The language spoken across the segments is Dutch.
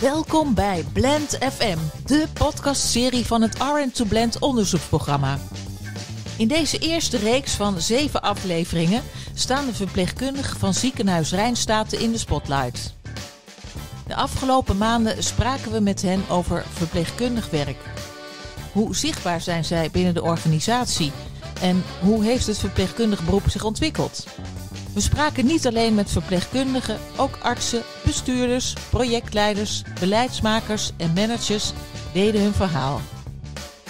Welkom bij Blend FM, de podcastserie van het RN2 Blend onderzoeksprogramma. In deze eerste reeks van zeven afleveringen staan de verpleegkundigen van ziekenhuis Rijnstaten in de spotlight. De afgelopen maanden spraken we met hen over verpleegkundig werk. Hoe zichtbaar zijn zij binnen de organisatie en hoe heeft het verpleegkundig beroep zich ontwikkeld? We spraken niet alleen met verpleegkundigen, ook artsen, bestuurders, projectleiders, beleidsmakers en managers deden hun verhaal.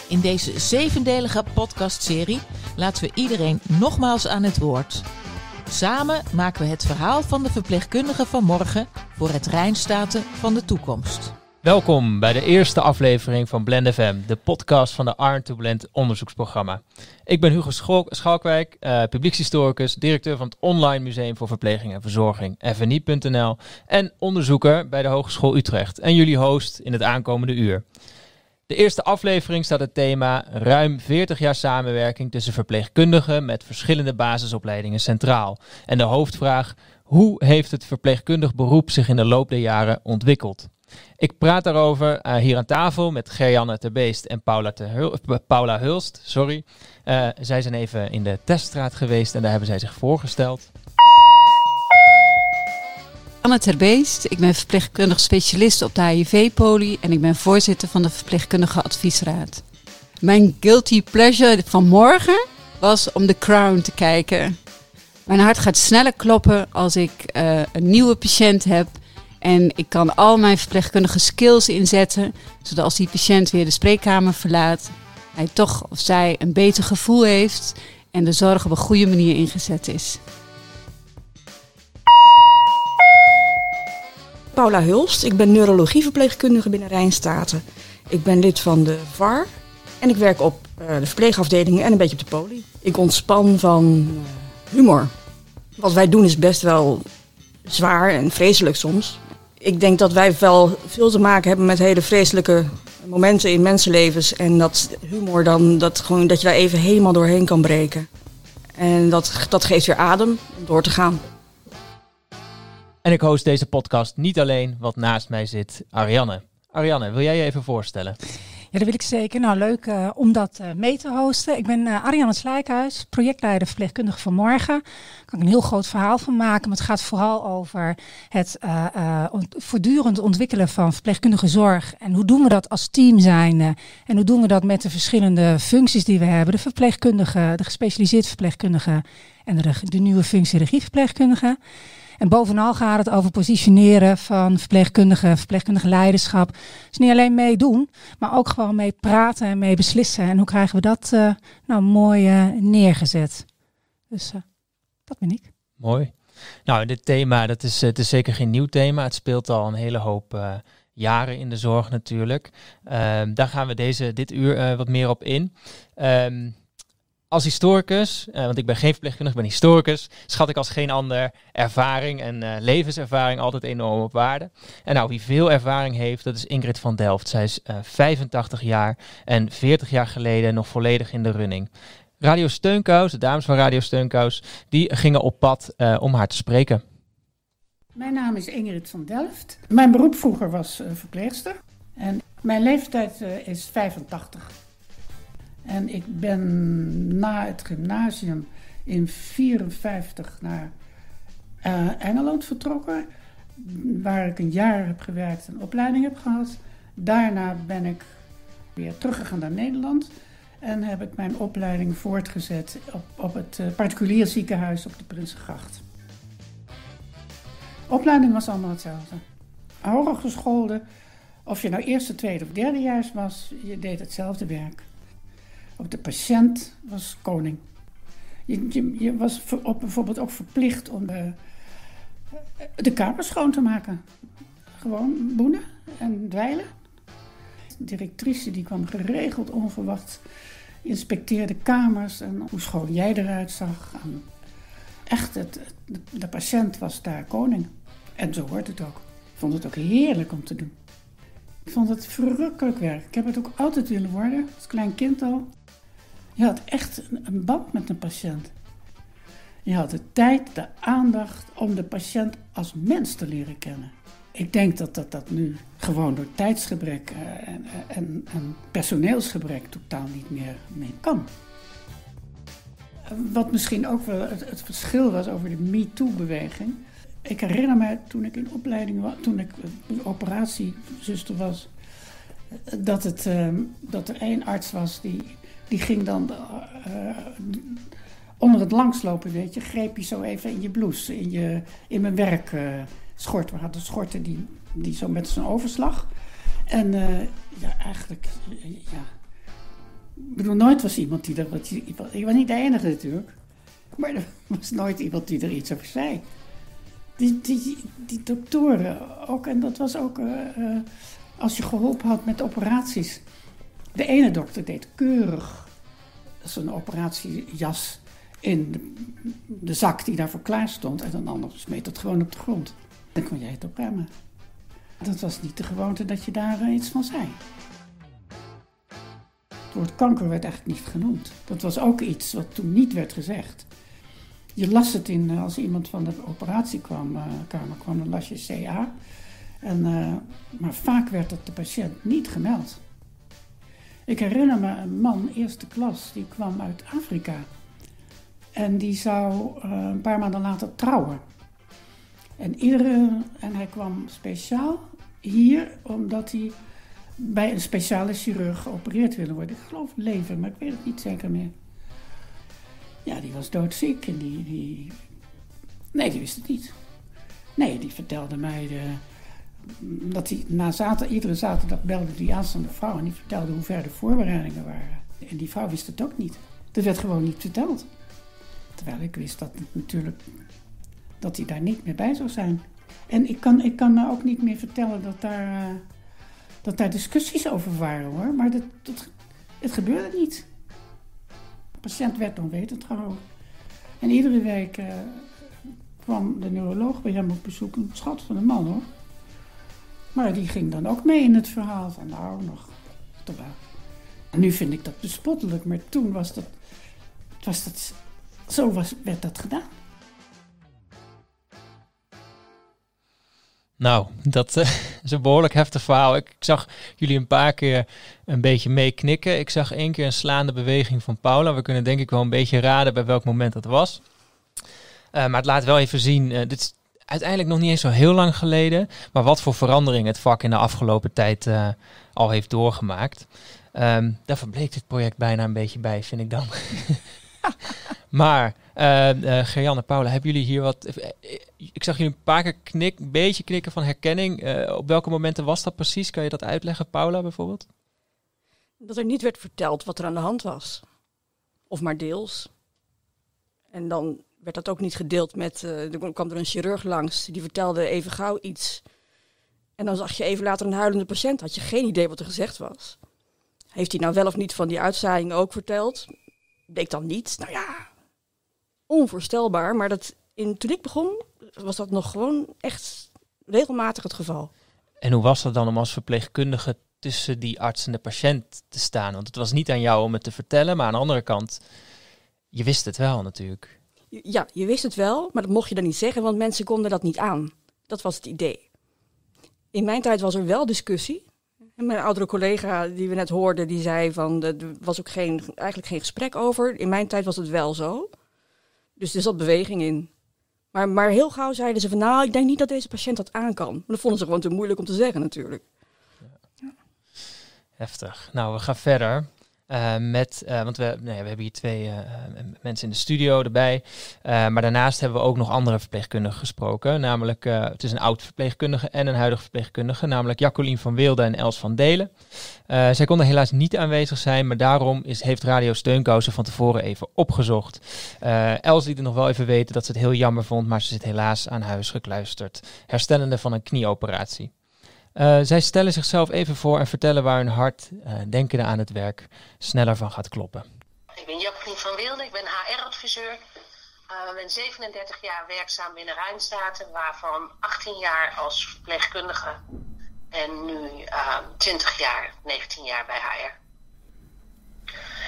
In deze zevendelige podcastserie laten we iedereen nogmaals aan het woord. Samen maken we het verhaal van de verpleegkundigen van morgen voor het Rijnstaten van de toekomst. Welkom bij de eerste aflevering van Blend FM, de podcast van de Arn to Blend onderzoeksprogramma. Ik ben Hugo Schalkwijk, uh, publiekshistoricus, directeur van het Online Museum voor Verpleging en Verzorging, fni.nl, en onderzoeker bij de Hogeschool Utrecht en jullie host in het aankomende uur. De eerste aflevering staat het thema ruim 40 jaar samenwerking tussen verpleegkundigen met verschillende basisopleidingen centraal. En de hoofdvraag, hoe heeft het verpleegkundig beroep zich in de loop der jaren ontwikkeld? Ik praat daarover uh, hier aan tafel met Gerjanne Terbeest en Paula, Hul Paula Hulst. Sorry. Uh, zij zijn even in de teststraat geweest en daar hebben zij zich voorgesteld. Anne Terbeest, ik ben verpleegkundig specialist op de HIV-poli en ik ben voorzitter van de Verpleegkundige Adviesraad. Mijn guilty pleasure van morgen was om The Crown te kijken. Mijn hart gaat sneller kloppen als ik een nieuwe patiënt heb en ik kan al mijn verpleegkundige skills inzetten, zodat als die patiënt weer de spreekkamer verlaat, hij toch of zij een beter gevoel heeft en de zorg op een goede manier ingezet is. Paula Hulst, ik ben neurologieverpleegkundige binnen Rijnstaten. Ik ben lid van de VAR en ik werk op uh, de verpleegafdeling en een beetje op de poli. Ik ontspan van uh, humor. Wat wij doen is best wel zwaar en vreselijk soms ik denk dat wij wel veel te maken hebben met hele vreselijke momenten in mensenlevens. En dat humor dan, dat, gewoon, dat je daar even helemaal doorheen kan breken. En dat, dat geeft weer adem om door te gaan. En ik host deze podcast niet alleen, want naast mij zit Ariane. Ariane, wil jij je even voorstellen? Ja, dat wil ik zeker. Nou, leuk uh, om dat uh, mee te hosten. Ik ben uh, Ariane Slijkhuis, projectleider verpleegkundige van morgen. Daar kan ik een heel groot verhaal van maken, maar het gaat vooral over het voortdurend ontwikkelen van verpleegkundige zorg. En hoe doen we dat als team zijn? en hoe doen we dat met de verschillende functies die we hebben? De verpleegkundige, de gespecialiseerde verpleegkundige en de, de nieuwe functie regieverpleegkundige. En bovenal gaat het over positioneren van verpleegkundigen, verpleegkundige leiderschap. Dus niet alleen meedoen, maar ook gewoon mee praten en mee beslissen. En hoe krijgen we dat uh, nou mooi uh, neergezet? Dus uh, dat ben ik. Mooi. Nou, dit thema, dat is, het is zeker geen nieuw thema. Het speelt al een hele hoop jaren in de zorg natuurlijk. Um, daar gaan we deze, dit uur wat meer op in. Um, als historicus, uh, want ik ben geen verpleegkundige, ik ben historicus, schat ik als geen ander ervaring en uh, levenservaring altijd enorm op waarde. En nou, wie veel ervaring heeft, dat is Ingrid van Delft. Zij is uh, eh, 85 jaar en 40 jaar geleden nog volledig in de running. Radio Steunkous, de dames van Radio Steunkous, die gingen op pad om haar te spreken. Mijn naam is Ingrid van Delft. Mijn beroep vroeger was verpleegster. En mijn leeftijd is 85. En ik ben na het gymnasium in 54 naar uh, Engeland vertrokken, waar ik een jaar heb gewerkt en opleiding heb gehad. Daarna ben ik weer teruggegaan naar Nederland en heb ik mijn opleiding voortgezet op, op het uh, particulier ziekenhuis op de Prinsengracht. Opleiding was allemaal hetzelfde. Hooggeschoolde, of je nou eerste, tweede of derdejaars was, je deed hetzelfde werk. Ook de patiënt was koning. Je, je, was op, bijvoorbeeld ook verplicht om de, de kamer schoon te maken. Gewoon boenen en dweilen. De directrice die kwam geregeld onverwacht, inspecteerde kamers en hoe schoon jij eruit zag. Echt, het, de patiënt was daar koning. En zo hoort het ook. Ik vond het ook heerlijk om te doen. Ik vond het verrukkelijk werk. Ik heb het ook altijd willen worden, als klein kind al. Je had echt een band met een patiënt. Je had de tijd, de aandacht om de patiënt als mens te leren kennen. ik denk dat dat, dat nu gewoon door tijdsgebrek uh, en, en, en, personeelsgebrek totaal niet meer, meer kan. Wat misschien ook wel het, verschil was over de MeToo-beweging. Ik herinner me toen ik in opleiding was, toen ik operatiezuster was, dat, het, uh, dat er één arts was die, die ging dan uh, onder het langslopen, weet je, greep je zo even in je blouse, in, je, in mijn werk schort. We hadden schorten die, die zo met zo'n overslag. En uh, ja, eigenlijk, ja. Ik bedoel, nooit was iemand die er. Ik was niet de enige natuurlijk. Maar er was nooit iemand die er iets over zei. Die, die, die doktoren ook, en dat was ook als je geholpen had met operaties. De ene dokter deed keurig zijn operatiejas in de, zak die daarvoor klaar stond. En een ander smeet het gewoon op de grond. Dan kon jij het opruimen. Dat was niet de gewoonte dat je daar uh, iets van zei. Het woord kanker werd eigenlijk niet genoemd. Dat was ook iets wat toen niet werd gezegd. Je las het in, uh, als iemand van de operatiekamer uh, kwam, dan las je CA. En, maar vaak werd het de patiënt niet gemeld. Ik herinner me een man, eerste klas, die kwam uit Afrika. En die zou een paar maanden later trouwen. En, iedere, en hij kwam speciaal hier omdat hij bij een speciale chirurg geopereerd wilde worden. Ik geloof leven, maar ik weet het niet zeker meer. Ja, die was doodziek en die, die... Nee, die wist het niet. Nee, die vertelde mij de, dat hij na zaterdag, iedere zaterdag belde die aanstaande vrouw en die vertelde hoe ver de voorbereidingen waren. En die vrouw wist het ook niet. Dat werd gewoon niet verteld. Terwijl ik wist dat natuurlijk dat hij daar niet meer bij zou zijn. En ik kan, ik kan me ook niet meer vertellen dat daar, uh, dat daar discussies over waren hoor. Maar dat, dat, het gebeurde niet. De patiënt werd onwetend gehouden. En iedere week uh, kwam de neuroloog bij hem op bezoek. Een schat van een man hoor. Maar die ging dan ook mee in het verhaal van nou nog. Nu vind ik dat bespottelijk, maar toen was dat, was dat zo was, werd dat gedaan. Nou, dat uh, is een behoorlijk heftig verhaal. Ik, zag jullie een paar keer een beetje meeknikken. Ik zag één keer een slaande beweging van Paula. We kunnen denk ik wel een beetje raden bij welk moment dat was. Uh, maar het laat wel even zien, uh, dit uiteindelijk nog niet eens zo heel lang geleden, maar wat voor verandering het vak in de afgelopen tijd al heeft doorgemaakt. Um, daar verbleekt dit project bijna een beetje bij, vind ik dan. maar uh, uh, Gerjan en Paula, hebben jullie hier wat... Ik zag jullie een paar keer knik, een beetje knikken van herkenning. Op welke momenten was dat precies? Kan je dat uitleggen, Paula bijvoorbeeld? Dat er niet werd verteld wat er aan de hand was. Of maar deels. En dan werd dat ook niet gedeeld met... er kwam er een chirurg langs, die vertelde even gauw iets. En dan zag je even later een huilende patiënt. Had je geen idee wat er gezegd was. Heeft hij nou wel of niet van die uitzaaiing ook verteld? Bleek dan niet. Nou ja, onvoorstelbaar. Maar dat in, toen ik begon, was dat nog gewoon echt regelmatig het geval. En hoe was dat dan om als verpleegkundige tussen die arts en de patiënt te staan? Want het was niet aan jou om het te vertellen, maar aan de andere kant, je wist het wel natuurlijk. Ja, je wist het wel, maar dat mocht je dan niet zeggen, want mensen konden dat niet aan. Dat was het idee. In mijn tijd was er wel discussie. En mijn oudere collega die we net hoorden, die zei van er was ook geen, eigenlijk geen gesprek over. In mijn tijd was het wel zo. Dus er zat beweging in. Maar, maar heel gauw zeiden ze van nou, ik denk niet dat deze patiënt dat aan kan. Dat vonden ze gewoon te moeilijk om te zeggen natuurlijk. Heftig. Nou, we gaan verder. Uh, met, uh, want we, we hebben hier twee uh, mensen in de studio erbij. maar daarnaast hebben we ook nog andere verpleegkundigen gesproken. Namelijk, het is een oud verpleegkundige en een huidige verpleegkundige. Namelijk Jacqueline van Wilde en Els van Delen. zij konden helaas niet aanwezig zijn. Maar daarom is, heeft Radio Steunkousen van tevoren even opgezocht. Els liet er nog wel even weten dat ze het heel jammer vond. Maar ze zit helaas aan huis gekluisterd. Herstellende van een knieoperatie. Uh, zij stellen zichzelf even voor en vertellen waar hun hart, uh, denkende aan het werk, sneller van gaat kloppen. Ik ben Jacqueline van Wilde, ik ben HR-adviseur. Uh, ik ben 37 jaar werkzaam binnen Rijnstaten, waarvan 18 jaar als verpleegkundige en nu 20 jaar, 19 jaar bij HR.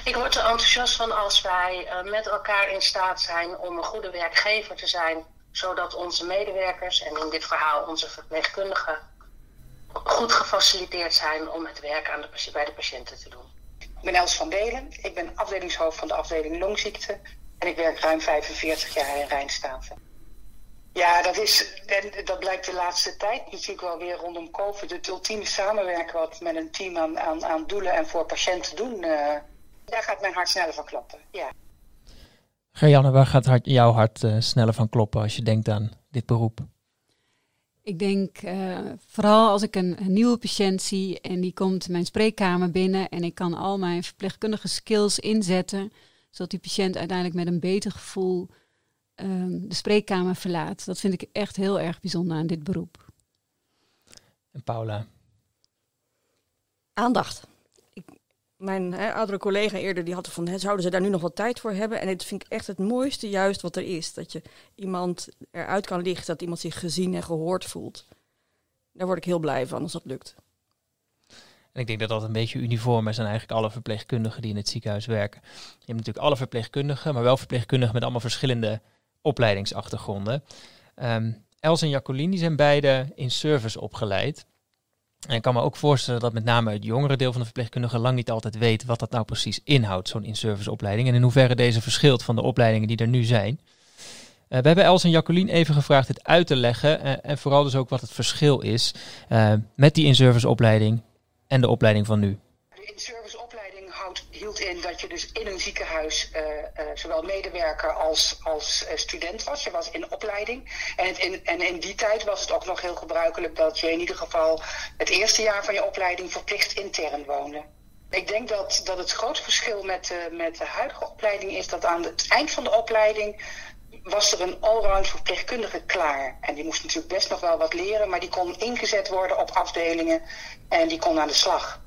Ik word er enthousiast van als wij met elkaar in staat zijn om een goede werkgever te zijn zodat onze medewerkers en in dit verhaal onze verpleegkundigen goed gefaciliteerd zijn om het werk aan de, bij de patiënten te doen. Ik ben Els van Delen, ik ben afdelingshoofd van de afdeling longziekte en ik werk ruim 45 jaar in Rijnstaten. Ja, dat, is, en dat blijkt de laatste tijd natuurlijk wel weer rondom COVID. Het ultieme samenwerken wat met een team aan, aan, aan doelen en voor patiënten doen. Uh, daar gaat mijn hart sneller van kloppen. Ja. Gerjanne, waar gaat hart, jouw hart uh, sneller van kloppen als je denkt aan dit beroep? Ik denk uh, vooral als ik een, een, nieuwe patiënt zie en die komt mijn spreekkamer binnen en ik kan al mijn verpleegkundige skills inzetten, zodat die patiënt uiteindelijk met een beter gevoel um, de spreekkamer verlaat. Dat vind ik echt heel erg bijzonder aan dit beroep. En Paula? Aandacht. Mijn hè, oudere collega eerder die had van, zouden ze daar nu nog wat tijd voor hebben? En dit vind ik echt het mooiste juist wat er is. Dat je iemand eruit kan lichten, dat iemand zich gezien en gehoord voelt. Daar word ik heel blij van als dat lukt. En ik denk dat dat een beetje uniform is aan eigenlijk alle verpleegkundigen die in het ziekenhuis werken. Je hebt natuurlijk alle verpleegkundigen, maar wel verpleegkundigen met allemaal verschillende opleidingsachtergronden. Um, Els en Jacqueline die zijn beide in service opgeleid. En ik kan me ook voorstellen dat met name het jongere deel van de verpleegkundigen lang niet altijd weet wat dat nou precies inhoudt, zo'n in-service opleiding. En in hoeverre deze verschilt van de opleidingen die er nu zijn. Uh, we hebben Els en Jacqueline even gevraagd het uit te leggen. Uh, en vooral dus ook wat het verschil is uh, met die in-service opleiding en de opleiding van nu. In-service in dat je dus in een ziekenhuis uh, uh, zowel medewerker als, als uh, student was. Je was in opleiding. En, het in, en in die tijd was het ook nog heel gebruikelijk dat je in ieder geval het eerste jaar van je opleiding verplicht intern woonde. Ik denk dat, dat het groot verschil met, met de huidige opleiding is dat aan het eind van de opleiding was er een allround verpleegkundige klaar. En die moest natuurlijk best nog wel wat leren, maar die kon ingezet worden op afdelingen en die kon aan de slag.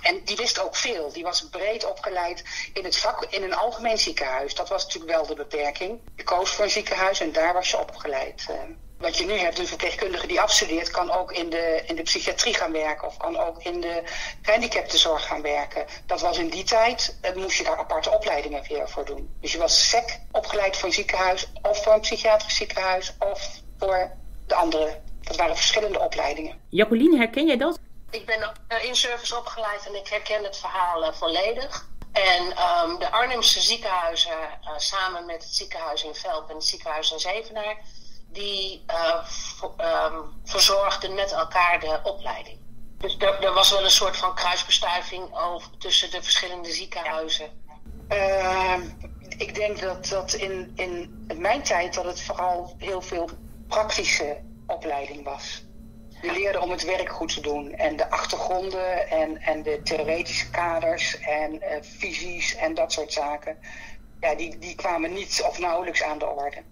En die wist ook veel. Die was breed opgeleid in het vak in een algemeen ziekenhuis. Dat was natuurlijk wel de beperking. Je koos voor een ziekenhuis en daar was je opgeleid. Uh, wat je nu hebt, een verpleegkundige die afstudeert, kan ook in de, in de psychiatrie gaan werken of kan ook in de gehandicaptenzorg gaan werken. Dat was in die tijd, uh, moest je daar aparte opleidingen weer voor doen. Dus je was SEC opgeleid voor een ziekenhuis of voor een psychiatrisch ziekenhuis of voor de andere. Dat waren verschillende opleidingen. Jacqueline, herken jij dat? Ik ben in service opgeleid en ik herken het verhaal uh, volledig. En um, de Arnhemse ziekenhuizen, uh, samen met het ziekenhuis in Velp en het ziekenhuis in Zevenaar, die um, verzorgden met elkaar de opleiding. Dus er, er, was wel een soort van kruisbestuiving over, tussen de verschillende ziekenhuizen. Ehm, ik denk dat, dat in, in mijn tijd dat het vooral heel veel praktische opleiding was. Je leerde om het werk goed te doen. En de achtergronden en, en de theoretische kaders en uh, visies en dat soort zaken. Ja, die, die kwamen niet of nauwelijks aan de orde.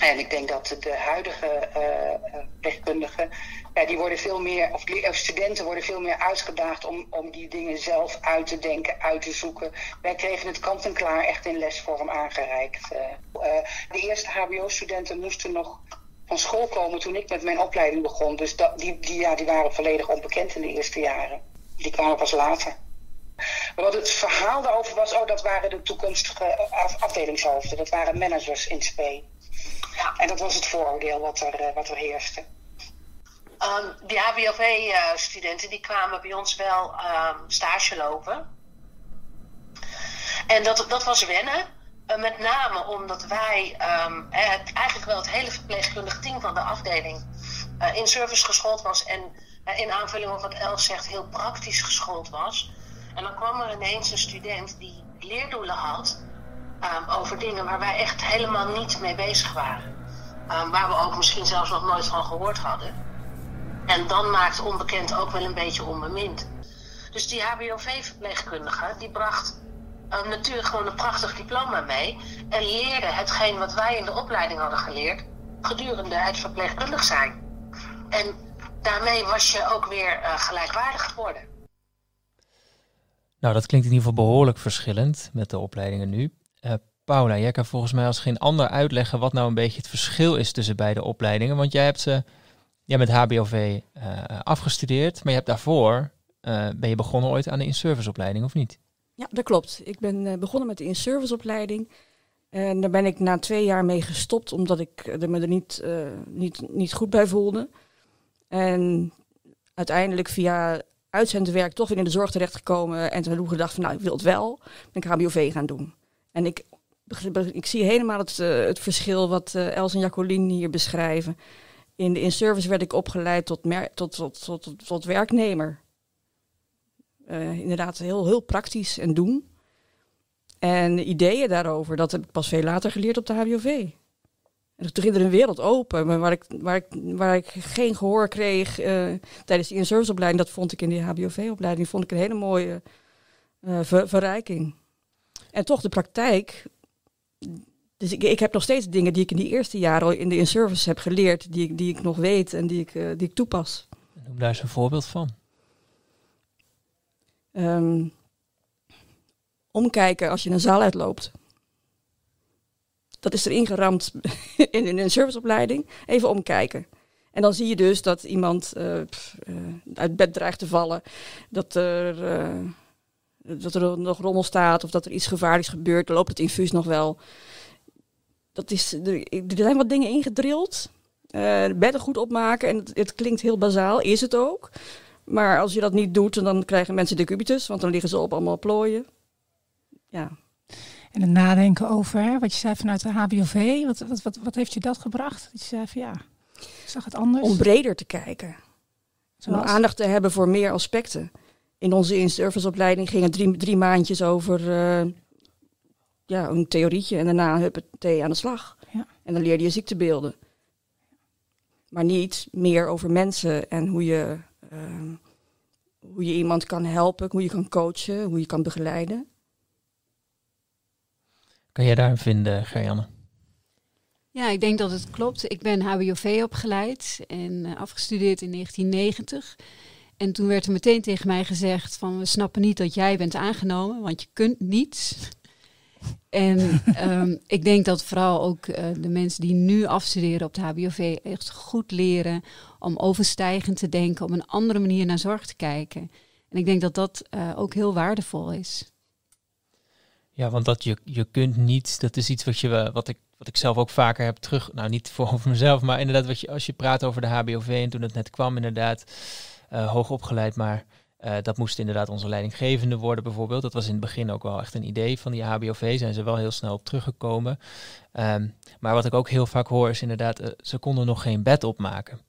En ik denk dat de huidige uh, ja, die worden veel meer, of, studenten worden veel meer uitgedaagd om, om die dingen zelf uit te denken, uit te zoeken. Wij kregen het kant-en-klaar echt in lesvorm aangereikt. De eerste HBO-studenten moesten nog van school komen toen ik met mijn opleiding begon. Dus dat, die, die, ja, die waren volledig onbekend in de eerste jaren. Die kwamen pas later. Maar wat het verhaal daarover was, oh, dat waren de toekomstige afdelingshoofden. Dat waren managers in SP. Ja. En dat was het vooroordeel wat er, uh, wat er heerste. Um, die HBOV-studenten die kwamen bij ons wel um, stage lopen. En dat, dat was wennen. Uh, met name omdat wij het, eigenlijk wel het hele verpleegkundig team van de afdeling uh, in service geschoold was. En uh, in aanvulling op wat Els zegt, heel praktisch geschoold was. En dan kwam er ineens een student die leerdoelen had um, over dingen waar wij echt helemaal niet mee bezig waren. Um, waar we ook misschien zelfs nog nooit van gehoord hadden. En dan maakt onbekend ook wel een beetje onbemind. Dus die HBOV-verpleegkundige die bracht natuurlijk gewoon een prachtig diploma mee. En leerde hetgeen wat wij in de opleiding hadden geleerd gedurende het verpleegkundig zijn. En daarmee was je ook weer uh, gelijkwaardig geworden. Nou, dat klinkt in ieder geval behoorlijk verschillend met de opleidingen nu. Uh, Paula, jij kan volgens mij als geen ander uitleggen wat nou een beetje het verschil is tussen beide opleidingen. Want jij hebt ze, jij bent HBOV afgestudeerd, maar je hebt daarvoor, ben je begonnen ooit aan de in-service opleiding of niet? Ja, dat klopt. Ik ben uh, begonnen met de in-service opleiding. En daar ben ik na twee jaar mee gestopt, omdat ik er me er niet, uh, niet, niet goed bij voelde. En uiteindelijk via uitzendwerk toch weer in de zorg terechtgekomen. En toen heb ik gedacht van nou, ik wil het wel. Ben ik HBOV gaan doen. En ik, ik zie helemaal het, het verschil wat Els en Jacqueline hier beschrijven. In de in-service werd ik opgeleid tot, tot, tot, tot, tot, werknemer. Uh, inderdaad, heel, heel praktisch en doen. En ideeën daarover, dat heb ik pas veel later geleerd op de HBOV. En toen ging er een wereld open, waar ik, waar ik, waar ik geen gehoor kreeg uh, tijdens die in-serviceopleiding. Dat vond ik in die HBOV-opleiding vond ik een hele mooie ver, verrijking. En toch de praktijk. Dus ik, ik heb nog steeds dingen die ik in die eerste jaren in de in-service heb geleerd, die, die ik nog weet en die ik, die ik toepas. Noem daar eens een voorbeeld van. Um, omkijken als je een zaal uitloopt. Dat is erin geramd in, een serviceopleiding. Even omkijken. En dan zie je dus dat iemand pff, uh, uit bed dreigt te vallen. Dat er, uh, dat er nog rommel staat of dat er iets gevaarlijks gebeurt. Dan loopt het infuus nog wel. Dat is, er, er zijn wat dingen ingedrild. bedden goed opmaken. En het, het, klinkt heel bazaal, is het ook. Maar als je dat niet doet, dan krijgen mensen decubitus. Want dan liggen ze op allemaal plooien. Ja, en het nadenken over hè, wat je zei vanuit de HBOV. Wat, wat, wat, wat heeft je dat gebracht? Dat je zei van ja, ik zag het anders. Om breder te kijken. Zoals? Om aandacht te hebben voor meer aspecten. In onze in-serviceopleiding gingen drie, drie maandjes over uh, ja, een theorietje. En daarna huppatee aan de slag. Ja. En dan leerde je ziektebeelden. Maar niet meer over mensen en hoe je, hoe je iemand kan helpen, hoe je kan coachen, hoe je kan begeleiden. Kan jij daarin vinden, Gerjanne? Ja, ik denk dat het klopt. Ik ben HBOV opgeleid en uh, afgestudeerd in 1990. En toen werd er meteen tegen mij gezegd van we snappen niet dat jij bent aangenomen, want je kunt niets. En um, ik denk dat vooral ook uh, de mensen die nu afstuderen op de HBOV echt goed leren om overstijgend te denken, op een andere manier naar zorg te kijken. En ik denk dat dat uh, ook heel waardevol is. Ja, want dat je, je kunt niet, dat is iets wat, je, wat, ik, wat ik zelf ook vaker heb terug, nou niet voor over mezelf, maar inderdaad wat je, als je praat over de HBOV en toen het net kwam inderdaad, uh, hoog opgeleid, maar uh, dat moest inderdaad onze leidinggevende worden bijvoorbeeld. Dat was in het begin ook wel echt een idee van die HBOV, zijn ze wel heel snel op teruggekomen. Um, maar wat ik ook heel vaak hoor is inderdaad, uh, ze konden nog geen bed opmaken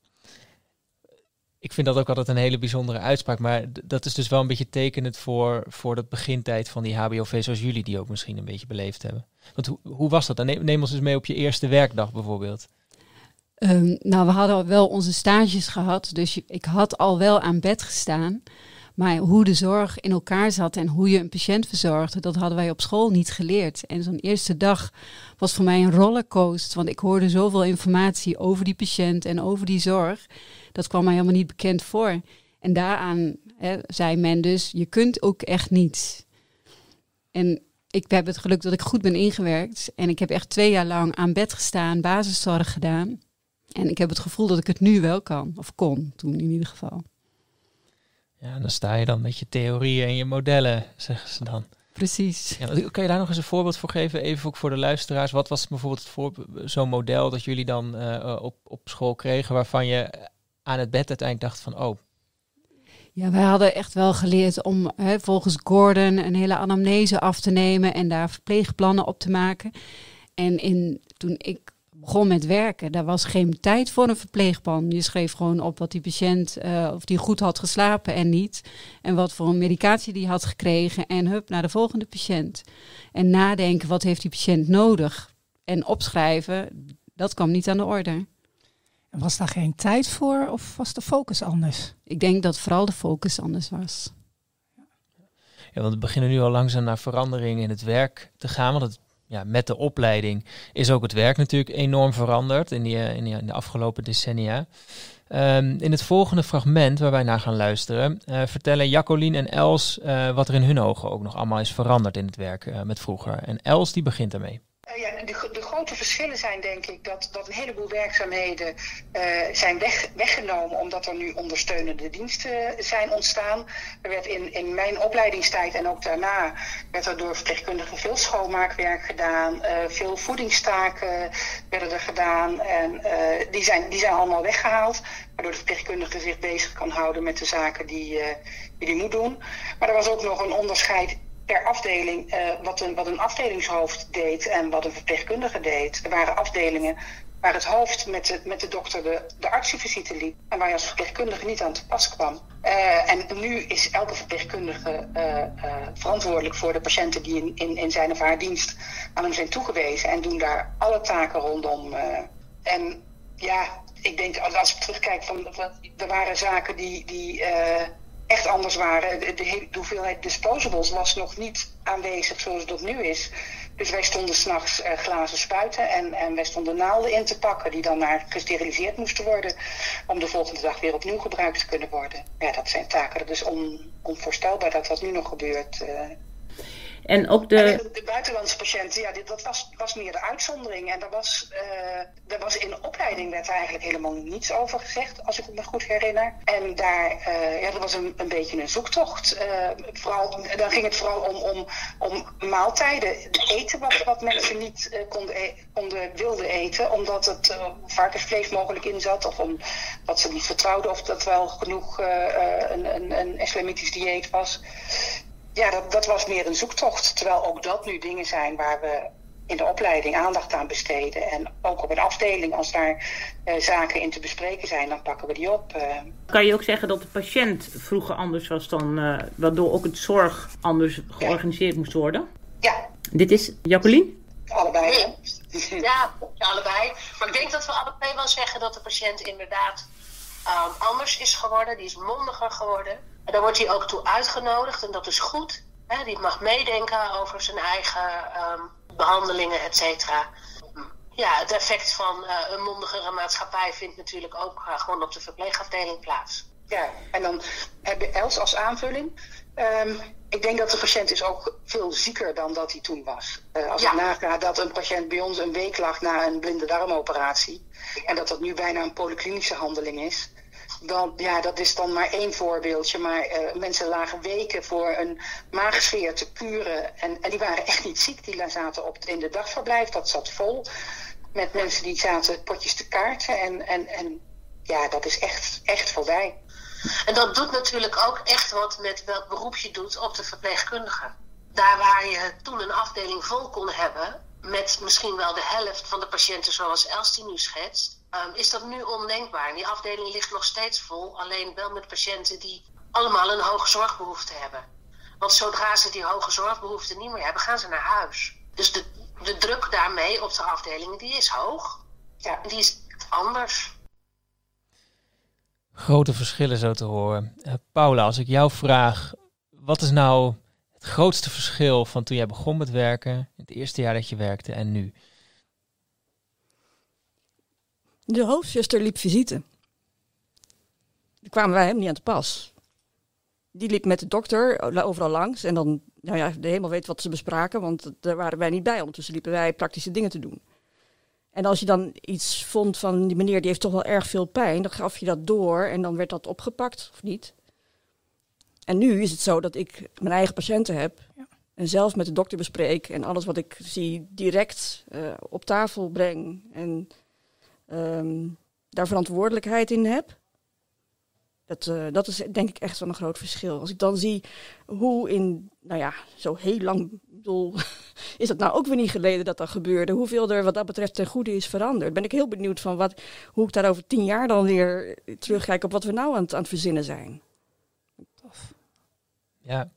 ik vind dat ook altijd een hele bijzondere uitspraak. Maar dat is dus wel een beetje tekenend voor, voor de begintijd van die HBOV, zoals jullie die ook misschien een beetje beleefd hebben. Want hoe, hoe was dat? Neem, neem ons eens mee op je eerste werkdag bijvoorbeeld. Um, nou, we hadden wel onze stages gehad, dus ik had al wel aan bed gestaan. Maar hoe de zorg in elkaar zat en hoe je een patiënt verzorgde, dat hadden wij op school niet geleerd. En zo'n eerste dag was voor mij een rollercoaster, want ik hoorde zoveel informatie over die patiënt en over die zorg. Dat kwam mij helemaal niet bekend voor. En daaraan hè, zei men dus, je kunt ook echt niets. En ik heb het geluk dat ik goed ben ingewerkt. En ik heb echt twee jaar lang aan bed gestaan, basiszorg gedaan. En ik heb het gevoel dat ik het nu wel kan. Of kon, toen in ieder geval. Ja, dan sta je dan met je theorieën en je modellen, zeggen ze dan. Precies. Ja, kan je daar nog eens een voorbeeld voor geven, even ook voor de luisteraars? Wat was bijvoorbeeld zo'n model dat jullie dan uh, op, op school kregen, waarvan je aan het bed uiteindelijk dacht van, oh. Ja, wij hadden echt wel geleerd om hè, volgens Gordon een hele anamnese af te nemen en daar verpleegplannen op te maken. En in, toen ik begon met werken, daar was geen tijd voor een verpleegplan. Je schreef gewoon op wat die patiënt, uh, of die goed had geslapen en niet. En wat voor een medicatie die had gekregen. En hup, naar de volgende patiënt. En nadenken, wat heeft die patiënt nodig? En opschrijven, dat kwam niet aan de orde. Was daar geen tijd voor of was de focus anders? Ik denk dat vooral de focus anders was. Ja, want we beginnen nu al langzaam naar verandering in het werk te gaan. Want het, ja, met de opleiding is ook het werk natuurlijk enorm veranderd in, die, in, die, in de afgelopen decennia. Um, in het volgende fragment waar wij naar gaan luisteren, uh, vertellen Jacqueline en Els uh, wat er in hun ogen ook nog allemaal is veranderd in het werk met vroeger. En Els die begint ermee. Grote verschillen zijn, denk ik, dat, dat een heleboel werkzaamheden zijn weg, weggenomen omdat er nu ondersteunende diensten zijn ontstaan. Er werd in, in mijn opleidingstijd en ook daarna werd er door verpleegkundigen veel schoonmaakwerk gedaan, veel voedingstaken werden er gedaan en die, zijn, die zijn allemaal weggehaald. Waardoor de verpleegkundige zich bezig kan houden met de zaken die, die hij moet doen. Maar er was ook nog een onderscheid per afdeling uh, wat, een, wat een afdelingshoofd deed en wat een verpleegkundige deed. Er waren afdelingen waar het hoofd met de, met de dokter de, de artsenvisite liep en waar je als verpleegkundige niet aan te pas kwam. Uh, en nu is elke verpleegkundige uh, verantwoordelijk voor de patiënten die in, in, in zijn of haar dienst aan hem zijn toegewezen en doen daar alle taken rondom. en ja, ik denk als ik terugkijk, van, er waren zaken die. die echt anders waren. De, hoeveelheid disposables was nog niet aanwezig zoals dat nu is. Dus wij stonden s'nachts uh, glazen spuiten en, en wij stonden naalden in te pakken die dan naar gesteriliseerd moesten worden om de volgende dag weer opnieuw gebruikt te kunnen worden. Ja, dat zijn taken. Dat is on, onvoorstelbaar dat dat nu nog gebeurt. Uh, en ook de... En de, buitenlandse patiënten, ja, dit, dat was, was meer de uitzondering. En daar was, uh, was in de opleiding werd er eigenlijk helemaal niets over gezegd, als ik me goed herinner. En daar uh, ja, dat was een, een beetje een zoektocht. Uh, vooral, dan ging het vooral om, om, om maaltijden, eten wat, wat mensen niet konden, e konden, wilden eten, omdat het varkensvlees mogelijk in zat, of omdat ze niet vertrouwden of dat wel genoeg een, een, een islamitisch dieet was ja, dat, dat was meer een zoektocht. Terwijl ook dat nu dingen zijn waar we in de opleiding aandacht aan besteden. En ook op een afdeling, als daar uh, zaken in te bespreken zijn, dan pakken we die op. Uh. Kan je ook zeggen dat de patiënt vroeger anders was dan, uh, waardoor ook het zorg anders georganiseerd ja. moest worden? Ja. Dit is Jacqueline? Allebei. Nee. Ja, allebei. Maar ik denk dat we allebei wel zeggen dat de patiënt inderdaad um, anders is geworden. Die is mondiger geworden. En daar wordt hij ook toe uitgenodigd en dat is goed. Hè? Die mag meedenken over zijn eigen um, behandelingen, et cetera. Ja, het effect van uh, een mondigere maatschappij vindt natuurlijk ook uh, gewoon op de verpleegafdeling plaats. Ja, en dan heb je Els als aanvulling. Um, ik denk dat de patiënt is ook veel zieker dan dat hij toen was. Uh, als ja. ik naga dat een patiënt bij ons een week lag na een blinde darmoperatie. En dat dat nu bijna een polyklinische handeling is dan, ja, dat is dan maar één voorbeeldje. Maar uh, mensen lagen weken voor een maagsfeer te kuren. En, en die waren echt niet ziek. Die zaten op, in de dagverblijf, dat zat vol. Met mensen die zaten potjes te kaarten. En, en, en ja, dat is echt, echt voorbij. En dat doet natuurlijk ook echt wat met welk beroep je doet op de verpleegkundige. Daar waar je toen een afdeling vol kon hebben, met misschien wel de helft van de patiënten zoals Els die nu schetst, um, is dat nu ondenkbaar. Die afdeling ligt nog steeds vol, alleen wel met patiënten die allemaal een hoge zorgbehoefte hebben. Want zodra ze die hoge zorgbehoefte niet meer hebben, gaan ze naar huis. Dus de, de druk daarmee op de afdelingen die is hoog. Ja, die is anders. Grote verschillen zo te horen. Uh, Paula, als ik jou vraag, wat is nou het grootste verschil van toen jij begon met werken, het eerste jaar dat je werkte en nu? De hoofdzuster liep visite. Daar kwamen wij hem niet aan te pas. Die liep met de dokter overal langs. En dan, nou ja, de hemel weet wat ze bespraken, want daar waren wij niet bij. Ondertussen liepen wij praktische dingen te doen. En als je dan iets vond van die meneer die heeft toch wel erg veel pijn, dan gaf je dat door en dan werd dat opgepakt of niet. En nu is het zo dat ik mijn eigen patiënten heb ja. en zelf met de dokter bespreek en alles wat ik zie direct uh, op tafel breng. En um, daar verantwoordelijkheid in heb. Dat, uh, dat is denk ik echt wel een groot verschil. Als ik dan zie hoe in, nou ja, zo heel lang, bedoel, is het nou ook weer niet geleden dat dat gebeurde. Hoeveel er wat dat betreft ten goede is veranderd. Ben ik heel benieuwd van wat, hoe ik daar over tien jaar dan weer terugkijk op wat we nou aan het, aan het verzinnen zijn. Tof. Ja.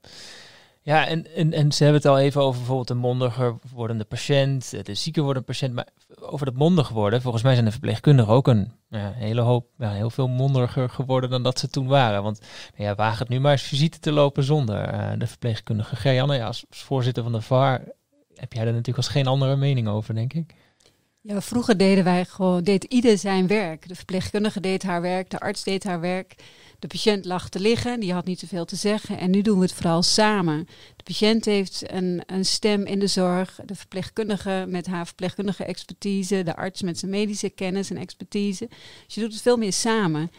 Ja, en, en, en ze hebben het al even over bijvoorbeeld de mondiger wordende patiënt, de zieker wordende patiënt. Maar over dat mondig worden, volgens mij zijn de verpleegkundigen ook een hele hoop, ja, heel veel mondiger geworden dan dat ze toen waren. Want nou ja, waag het nu maar eens visite te lopen zonder uh, de verpleegkundige. Gerjanne, ja, als, als voorzitter van de VAR heb jij daar natuurlijk als geen andere mening over, denk ik. Ja, vroeger deden wij gewoon, deed ieder zijn werk. De verpleegkundige deed haar werk, de arts deed haar werk. De patiënt lag te liggen, die had niet zoveel te zeggen. En nu doen we het vooral samen. De patiënt heeft een, een stem in de zorg. De verpleegkundige met haar verpleegkundige expertise. De arts met zijn medische kennis en expertise. Dus je doet het veel meer samen.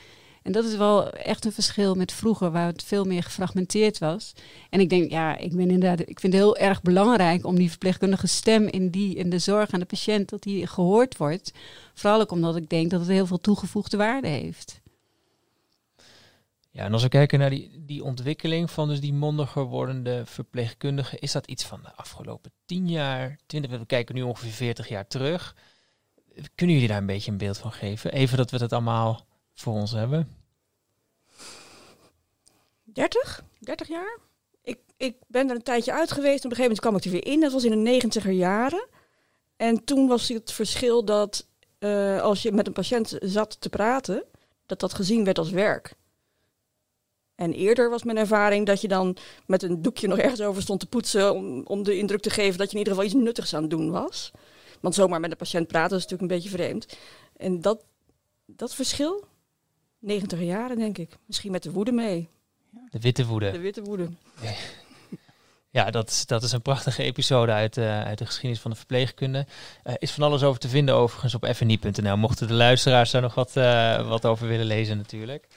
En dat is wel echt een verschil met vroeger, waar het veel meer gefragmenteerd was. En ik denk, ja, ik ben inderdaad, ik vind het heel erg belangrijk om die verpleegkundige stem in, die, in de zorg aan de patiënt, dat die gehoord wordt. Vooral ook omdat ik denk dat het heel veel toegevoegde waarde heeft. En als we kijken naar die, die ontwikkeling van dus die mondiger wordende verpleegkundigen, is dat iets van de afgelopen tien jaar, twintig, we kijken nu ongeveer 40 jaar terug. Kunnen jullie daar een beetje een beeld van geven? Even dat we het allemaal voor ons hebben. 30? 30 jaar? Ik, ik ben er een tijdje uit geweest. Op een gegeven moment kwam ik er weer in. Dat was in de negentiger jaren. En toen was het verschil dat uh, als je met een patiënt zat te praten, dat dat gezien werd als werk. En eerder was mijn ervaring dat je dan met een doekje nog ergens over stond te poetsen om, om de indruk te geven dat je in ieder geval iets nuttigs aan het doen was. Want zomaar met een patiënt praten is natuurlijk een beetje vreemd. En dat, dat verschil, 90 jaren denk ik. Misschien met de woede mee. De witte woede. De witte woede. Ja, dat is, dat is een prachtige episode uit, uh, uit de geschiedenis van de verpleegkunde. Uh, is van alles over te vinden overigens op fni.nl. Mochten de luisteraars daar nog wat, uh, wat over willen lezen natuurlijk.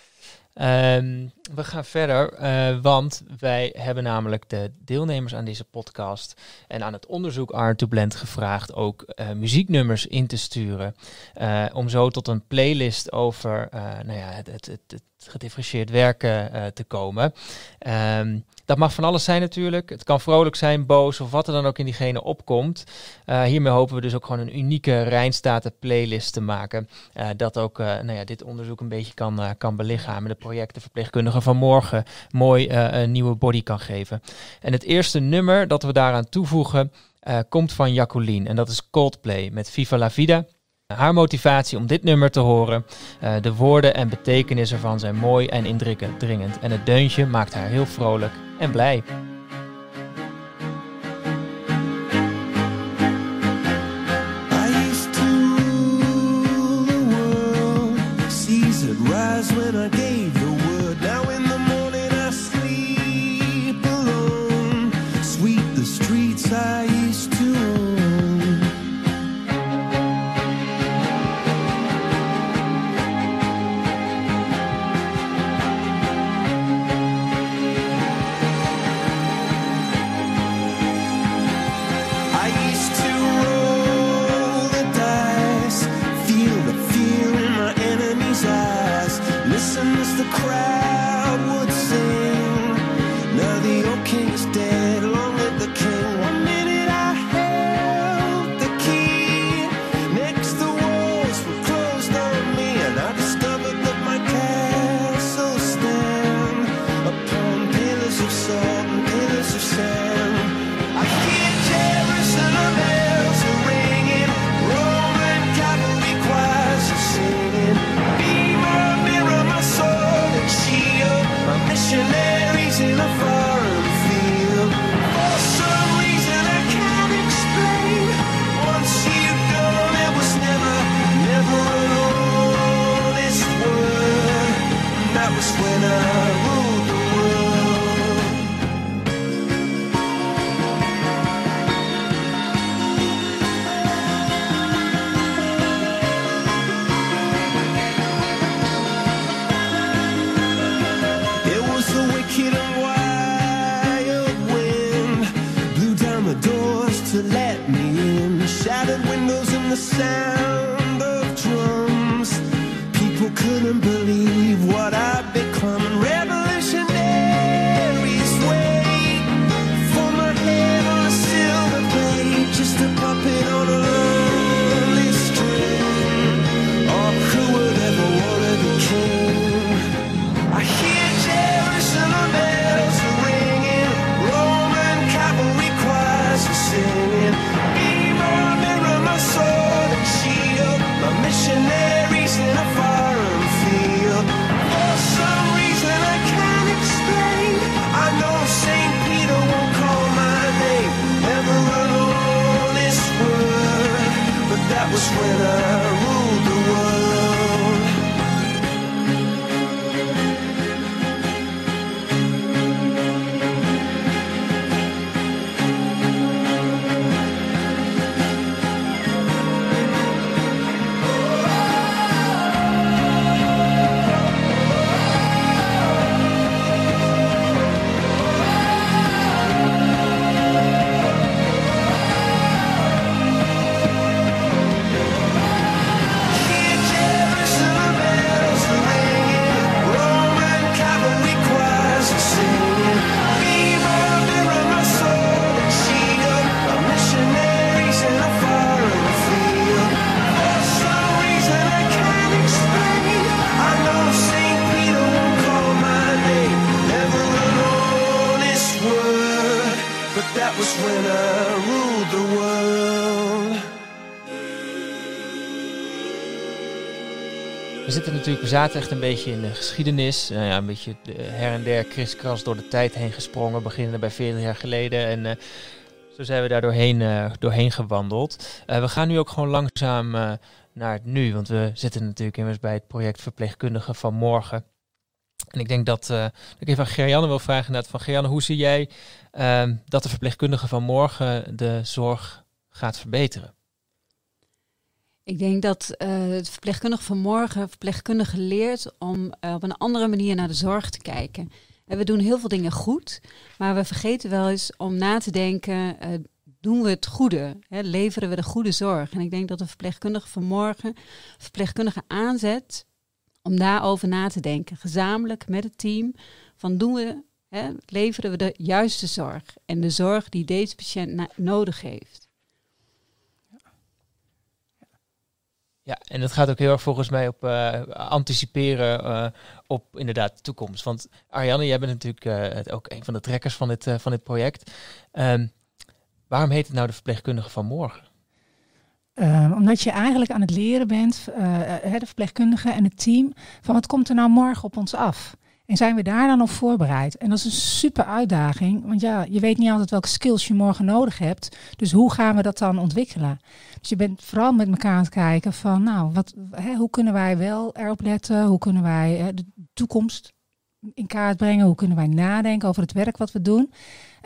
Um, we gaan verder, uh, want wij hebben namelijk de deelnemers aan deze podcast en aan het onderzoek Art to Blend gevraagd ook uh, muzieknummers in te sturen. Uh, om zo tot een playlist over nou ja, het, het, het gedifferentieerd werken te komen. Um, dat mag van alles zijn natuurlijk. Het kan vrolijk zijn, boos of wat er dan ook in diegene opkomt. Uh, hiermee hopen we dus ook gewoon een unieke Rijnstaten playlist te maken. Uh, dat ook nou ja, dit onderzoek een beetje kan, kan belichamen. De projecten verpleegkundigen van morgen mooi een nieuwe body kan geven. En het eerste nummer dat we daaraan toevoegen komt van Jacqueline. En dat is Coldplay met Viva la Vida. Haar motivatie om dit nummer te horen, uh, de woorden en betekenis ervan zijn mooi en indringend. En het deuntje maakt haar heel vrolijk en blij. Sound Was. We zitten natuurlijk, we zaten echt een beetje in de geschiedenis. Nou ja, een beetje her en der kriskras door de tijd heen gesprongen. Beginnen bij 40 jaar geleden. En eh, zo zijn we daar doorheen, eh, doorheen gewandeld. Eh, we gaan nu ook gewoon langzaam naar het nu. Want we zitten natuurlijk immers bij het project Verpleegkundigen van Morgen. En ik denk dat, dat ik even aan Gerjanne wil vragen. Inderdaad, van hoe zie jij ehm, dat de verpleegkundige van morgen de zorg gaat verbeteren? Ik denk dat uh, het verpleegkundige van morgen verpleegkundige leert om uh, op een andere manier naar de zorg te kijken. En we doen heel veel dingen goed, maar we vergeten wel eens om na te denken, doen we het goede? Hè? Leveren we de goede zorg? En ik denk dat de verpleegkundige van morgen verpleegkundige aanzet om daarover na te denken. Gezamenlijk met het team, van doen we, hè, leveren we de juiste zorg en de zorg die deze patiënt nodig heeft. Ja, en dat gaat ook heel erg volgens mij op uh, anticiperen uh, op inderdaad de toekomst. Want Ariane, jij bent natuurlijk uh, ook een van de trekkers van dit, van dit project. Um, waarom heet het nou de verpleegkundige van morgen? Uh, omdat je eigenlijk aan het leren bent, de verpleegkundige en het team, van wat komt er nou morgen op ons af? En zijn we daar dan op voorbereid? En dat is een super uitdaging, want ja, je weet niet altijd welke skills je morgen nodig hebt. Dus hoe gaan we dat dan ontwikkelen? Dus je bent vooral met elkaar aan het kijken van, nou, wat, hè, hoe kunnen wij wel erop letten? Hoe kunnen wij hè, de toekomst in kaart brengen? Hoe kunnen wij nadenken over het werk wat we doen?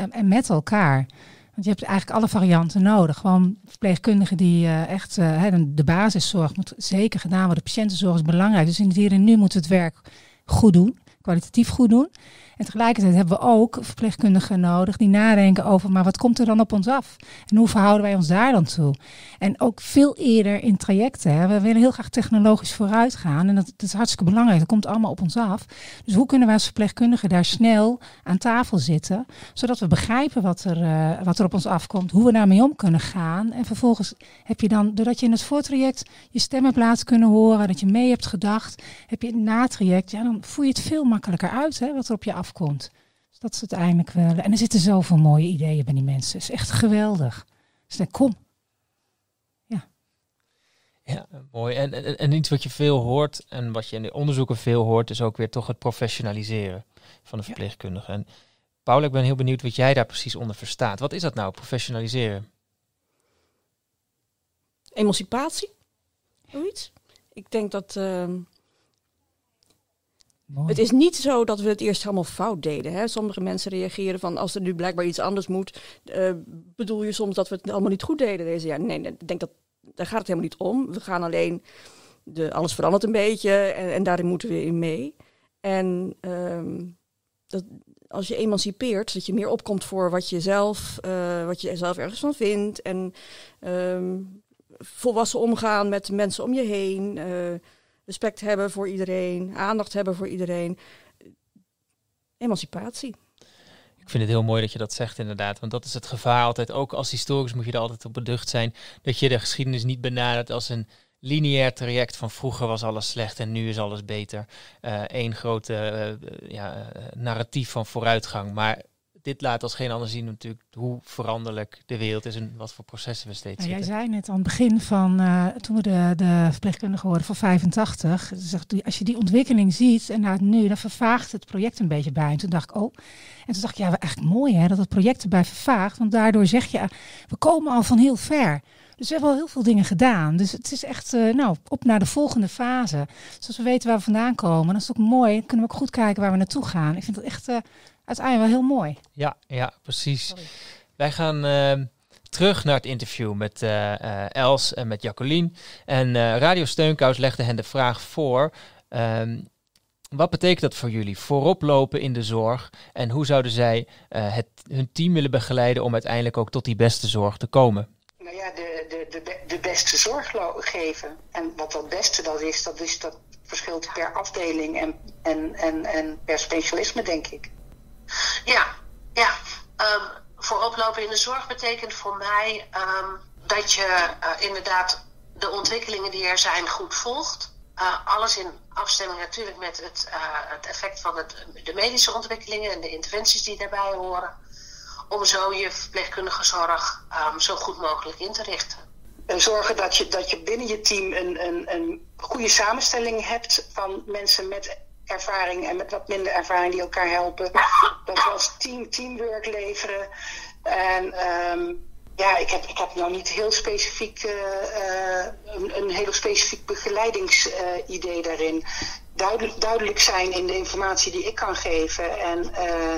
Um, en met elkaar. Want je hebt eigenlijk alle varianten nodig. Gewoon verpleegkundigen die uh, echt uh, de basiszorg moet zeker gedaan worden. De patiëntenzorg is belangrijk. Dus in het hier en nu moeten we het werk goed doen kwalitatief goed doen. En tegelijkertijd hebben we ook verpleegkundigen nodig die nadenken over, maar wat komt er dan op ons af? En hoe verhouden wij ons daar dan toe? En ook veel eerder in trajecten. We willen heel graag technologisch vooruit gaan en dat, is hartstikke belangrijk. Dat komt allemaal op ons af. Dus hoe kunnen wij als verpleegkundigen daar snel aan tafel zitten, zodat we begrijpen wat er, uh, wat er op ons afkomt, hoe we daarmee om kunnen gaan. En vervolgens heb je dan, doordat je in het voortraject je stem hebt laten kunnen horen, dat je mee hebt gedacht, heb je in het natraject, ja, dan voel je het veel makkelijker uit hè, wat er op je afkomt. Dus dat is uiteindelijk wel. En er zitten zoveel mooie ideeën bij die mensen. Het is echt geweldig. Dus dan kom. Ja. Ja, mooi. En, en, en iets wat je veel hoort en wat je in de onderzoeken veel hoort, is ook weer toch het professionaliseren van de verpleegkundige. En Paul, ik ben heel benieuwd wat jij daar precies onder verstaat. Wat is dat nou, professionaliseren? Emancipatie? Zoiets? Ik denk dat. Uh, Het is niet zo dat we het eerst helemaal fout deden. Hè? Sommige mensen reageren van als er nu blijkbaar iets anders moet, uh, bedoel je soms dat we het allemaal niet goed deden deze jaar? Nee, nee ik denk dat daar gaat het helemaal niet om. We gaan alleen, de, alles verandert een beetje en, en daarin moeten we in mee. En um, dat, als je emancipeert, dat je meer opkomt voor wat je zelf, uh, wat je zelf ergens van vindt. En um, volwassen omgaan met mensen om je heen. Uh, respect hebben voor iedereen, aandacht hebben voor iedereen. Emancipatie. Ik vind het heel mooi dat je dat zegt inderdaad, want dat is het gevaar altijd. Ook als historicus moet je er altijd op beducht zijn dat je de geschiedenis niet benadert als een lineair traject van vroeger was alles slecht en nu is alles beter. Eén uh, grote uh, ja, narratief van vooruitgang. Maar dit laat als geen ander zien natuurlijk hoe veranderlijk de wereld is en wat voor processen we steeds nou. Jij zei net aan het begin van uh, toen we de, de verpleegkundige hoorden van 85. Zegt, als je die ontwikkeling ziet en naar nu, dan vervaagt het project een beetje bij. En toen dacht ik, oh. En toen dacht ik, ja, echt mooi hè, dat het project erbij vervaagt. Want daardoor zeg je, we komen al van heel ver. Dus we hebben al heel veel dingen gedaan. Dus het is echt, uh, nou, op naar de volgende fase. Dus als we weten waar we vandaan komen, dan is het ook mooi. Dan kunnen we ook goed kijken waar we naartoe gaan. Ik vind het echt uh, uiteindelijk wel heel mooi. Ja, ja precies. Sorry. Wij gaan uh, terug naar het interview met uh, Els en met Jacqueline. En Radio Steunkous legde hen de vraag voor. Um, wat betekent dat voor jullie? Voorop lopen in de zorg. En hoe zouden zij het, hun team willen begeleiden om uiteindelijk ook tot die beste zorg te komen? Nou ja, de, de, de, de beste zorg geven. En wat dat beste dat is, dat, is, dat verschilt per afdeling en, en, en, en per specialisme, denk ik. Ja, ja. Um, vooroplopen in de zorg betekent voor mij um, dat je uh, inderdaad de ontwikkelingen die er zijn goed volgt. Uh, alles in afstemming natuurlijk met het, uh, het effect van het, de medische ontwikkelingen en de interventies die daarbij horen. Om zo je verpleegkundige zorg um, zo goed mogelijk in te richten. zorgen dat je, dat je binnen je team een, een, een goede samenstelling hebt van mensen met ervaring en met wat minder ervaring die elkaar helpen. Dat we als team teamwork leveren. En ehm, ja, ik heb, ik heb nou niet heel specifiek uh, een, een heel specifiek begeleidingsidee daarin. Duidelijk, duidelijk zijn in de informatie die ik kan geven. En, uh,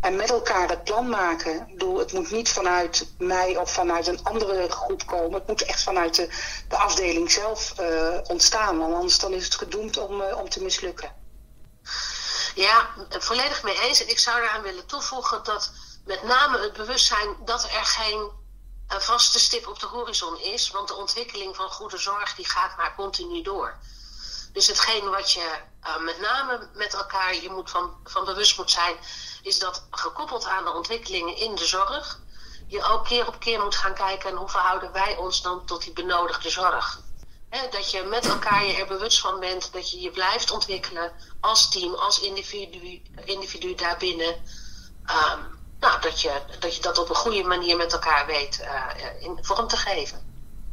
en met elkaar het plan maken. Ik bedoel, het moet niet vanuit mij of vanuit een andere groep komen. Het moet echt vanuit de, de afdeling zelf ontstaan. Want anders dan is het gedoemd om, om te mislukken. Ja, volledig mee eens. En ik zou eraan willen toevoegen dat met name het bewustzijn dat er geen een vaste stip op de horizon is. Want de ontwikkeling van goede zorg die gaat maar continu door. Dus hetgeen wat je uh, met name met elkaar je moet van, van bewust moet zijn, is dat gekoppeld aan de ontwikkelingen in de zorg, je ook keer op keer moet gaan kijken hoe verhouden wij ons dan tot die benodigde zorg. Dat je met elkaar je er bewust van bent dat je je blijft ontwikkelen als team, als individu, individu daarbinnen. Um, nou, dat je, dat je dat op een goede manier met elkaar weet uh, in vorm te geven.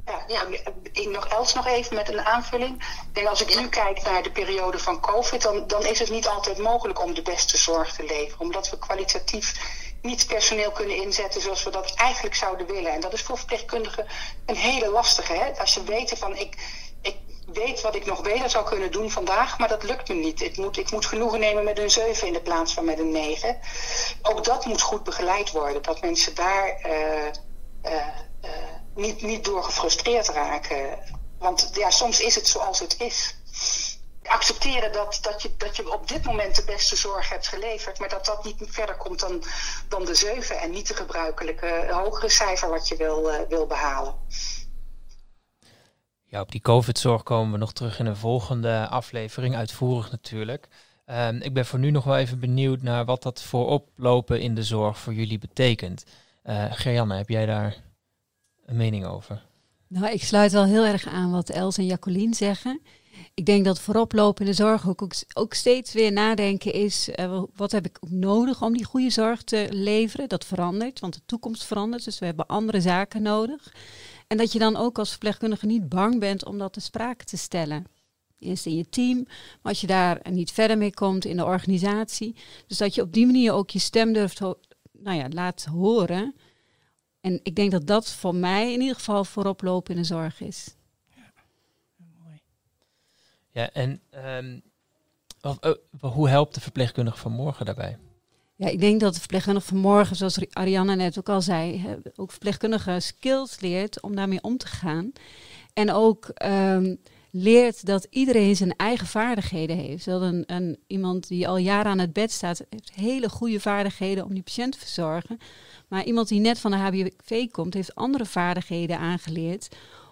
Ja, ja. Ik nog Els nog even met een aanvulling. Ik denk als ik nu kijk naar de periode van COVID, dan, dan is het niet altijd mogelijk om de beste zorg te leveren. Omdat we kwalitatief niet personeel kunnen inzetten zoals we dat eigenlijk zouden willen. En dat is voor verpleegkundigen een hele lastige. Hè? Als ze weten van ik, ik weet wat ik nog beter zou kunnen doen vandaag, maar dat lukt me niet. Ik moet, ik moet genoegen nemen met een 7 in de plaats van met een 9. Ook dat moet goed begeleid worden. Dat mensen daar uh, uh, uh, niet, niet door gefrustreerd raken. Want ja, soms is het zoals het is. Accepteren dat, dat, je, dat je op dit moment de beste zorg hebt geleverd, maar dat dat niet verder komt dan, dan de 7 en niet de gebruikelijke hogere cijfer wat je wil, wil behalen. Ja, op die COVID-zorg komen we nog terug in een volgende aflevering, uitvoerig natuurlijk. Um, ik ben voor nu nog wel even benieuwd naar wat dat voor oplopen in de zorg voor jullie betekent. Uh, Gerjanne, heb jij daar een mening over? Nou, ik sluit wel heel erg aan wat Els en Jacqueline zeggen. Ik denk dat vooroplopen in de zorg ook, ook steeds weer nadenken is, uh, wat heb ik nodig om die goede zorg te leveren? Dat verandert, want de toekomst verandert, dus we hebben andere zaken nodig. En dat je dan ook als verpleegkundige niet bang bent om dat te sprake te stellen. Eerst in je team, maar als je daar niet verder mee komt in de organisatie. Dus dat je op die manier ook je stem durft nou ja, laat horen. En ik denk dat dat voor mij in ieder geval voorop lopen in de zorg is. Ja, en um, hoe helpt de verpleegkundige van morgen daarbij? Ja, ik denk dat de verpleegkundige vanmorgen, zoals Arianna net ook al zei, ook verpleegkundige skills leert om daarmee om te gaan. En ook um, leert dat iedereen zijn eigen vaardigheden heeft. Dat een, een, iemand die al jaren aan het bed staat, heeft hele goede vaardigheden om die patiënt te verzorgen. Maar iemand die net van de HBV komt, heeft andere vaardigheden aangeleerd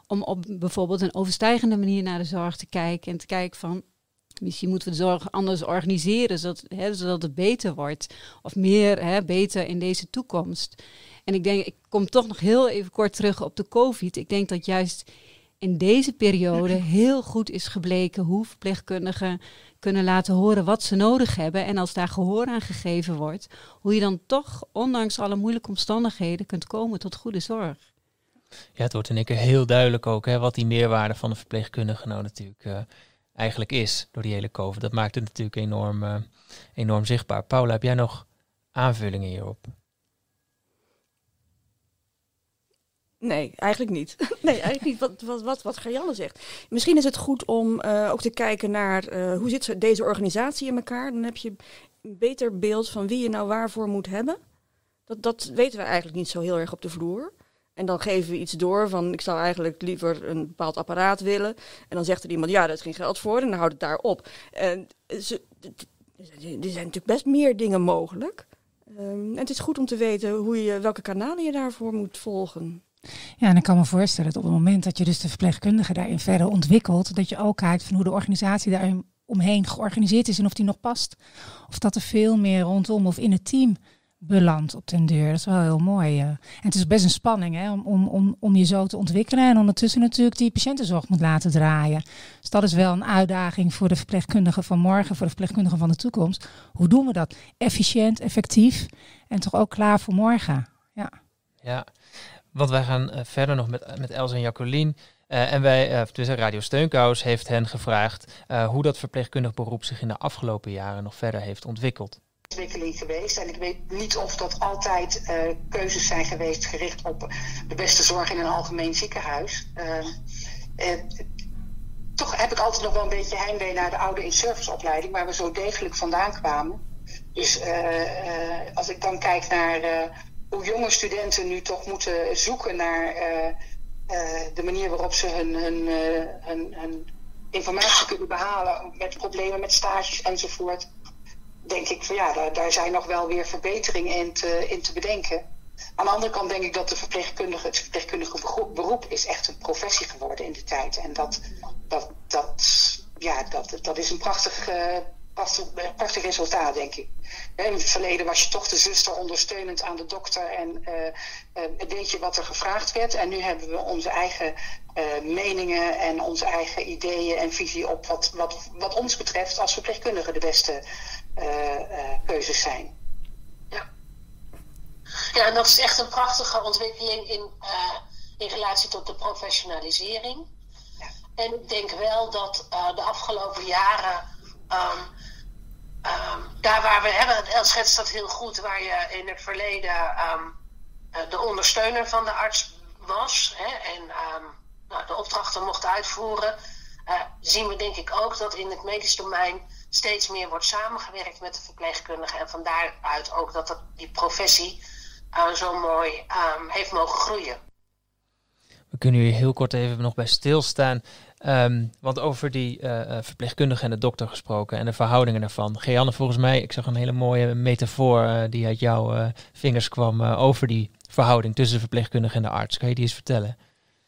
om op bijvoorbeeld een overstijgende manier naar de zorg te kijken en te kijken van Misschien moeten we de zorg anders organiseren, zodat, hè, zodat het beter wordt. Of meer hè, beter in deze toekomst. En ik denk, ik kom toch nog heel even kort terug op de COVID. Ik denk dat juist in deze periode heel goed is gebleken hoe verpleegkundigen kunnen laten horen wat ze nodig hebben. En als daar gehoor aan gegeven wordt, hoe je dan toch, ondanks alle moeilijke omstandigheden, kunt komen tot goede zorg. Ja, het wordt in één keer heel duidelijk ook hè, wat die meerwaarde van de verpleegkundige nou natuurlijk uh, eigenlijk is door die hele COVID. Dat maakt het natuurlijk enorm, uh, enorm zichtbaar. Paula, heb jij nog aanvullingen hierop? Nee, eigenlijk niet. nee, eigenlijk niet. Wat, wat, wat, wat zegt. Misschien is het goed om uh, ook te kijken naar hoe zit deze organisatie in elkaar. Dan heb je een beter beeld van wie je nou waarvoor moet hebben. Dat, dat weten we eigenlijk niet zo heel erg op de vloer. En dan geven we iets door van ik zou eigenlijk liever een bepaald apparaat willen. En dan zegt er iemand, ja, daar is geen geld voor. En dan houdt het daar op. En er zijn natuurlijk best meer dingen mogelijk. Um, en het is goed om te weten hoe je, welke kanalen je daarvoor moet volgen. Ja, en ik kan me voorstellen dat op het moment dat je dus de verpleegkundige daarin verder ontwikkelt, dat je ook kijkt van hoe de organisatie daar omheen georganiseerd is en of die nog past. Of dat er veel meer rondom of in het team belandt op den deur. Dat is wel heel mooi. En het is best een spanning hè, om, om, om, je zo te ontwikkelen en ondertussen natuurlijk die patiëntenzorg moet laten draaien. Dus dat is wel een uitdaging voor de verpleegkundigen van morgen, voor de verpleegkundigen van de toekomst. Hoe doen we dat? Efficiënt, effectief en toch ook klaar voor morgen. Ja. Ja. Want wij gaan eh, verder nog met, met Els en Jacqueline. Uh, en wij, uh, Radio Steunkous heeft hen gevraagd hoe dat verpleegkundig beroep zich in de afgelopen jaren nog verder heeft ontwikkeld. Geweest en ik weet niet of dat altijd keuzes zijn geweest gericht op de beste zorg in een algemeen ziekenhuis. toch heb ik altijd nog wel een beetje heimwee naar de oude in-service-opleiding, waar we zo degelijk vandaan kwamen. Dus als ik dan kijk naar hoe jonge studenten nu toch moeten zoeken naar de manier waarop ze hun, hun, hun, hun, informatie kunnen behalen met problemen met stages enzovoort, denk ik ja, daar, zijn nog wel weer verbeteringen in te, in te bedenken. Aan de andere kant denk ik dat de verpleegkundige, het verpleegkundige beroep is echt een professie geworden in de tijd. En dat, dat, dat, ja, dat, dat is een prachtig, uh, prachtig, resultaat, denk ik. In het verleden was je toch de zuster ondersteunend aan de dokter en uh, uh, deed je wat er gevraagd werd. En nu hebben we onze eigen meningen en onze eigen ideeën en visie op wat, wat, wat ons betreft als verpleegkundigen de beste keuzes zijn. Ja. ja, en dat is echt een prachtige ontwikkeling in, in relatie tot de professionalisering. Ja. En ik denk wel dat de afgelopen jaren. Um, Um, daar waar we hebben, El schetst dat heel goed, waar je in het verleden um, de ondersteuner van de arts was hè, en um, nou, de opdrachten mocht uitvoeren, uh, zien we denk ik ook dat in het medisch domein steeds meer wordt samengewerkt met de verpleegkundigen. En van daaruit ook dat die professie uh, zo mooi heeft mogen groeien. We kunnen hier heel kort even nog bij stilstaan. Um, want over die uh, verpleegkundige en de dokter gesproken en de verhoudingen daarvan. Geanne, volgens mij, ik zag een hele mooie metafoor die uit jouw vingers kwam over die verhouding tussen de verpleegkundige en de arts. Kan je die eens vertellen?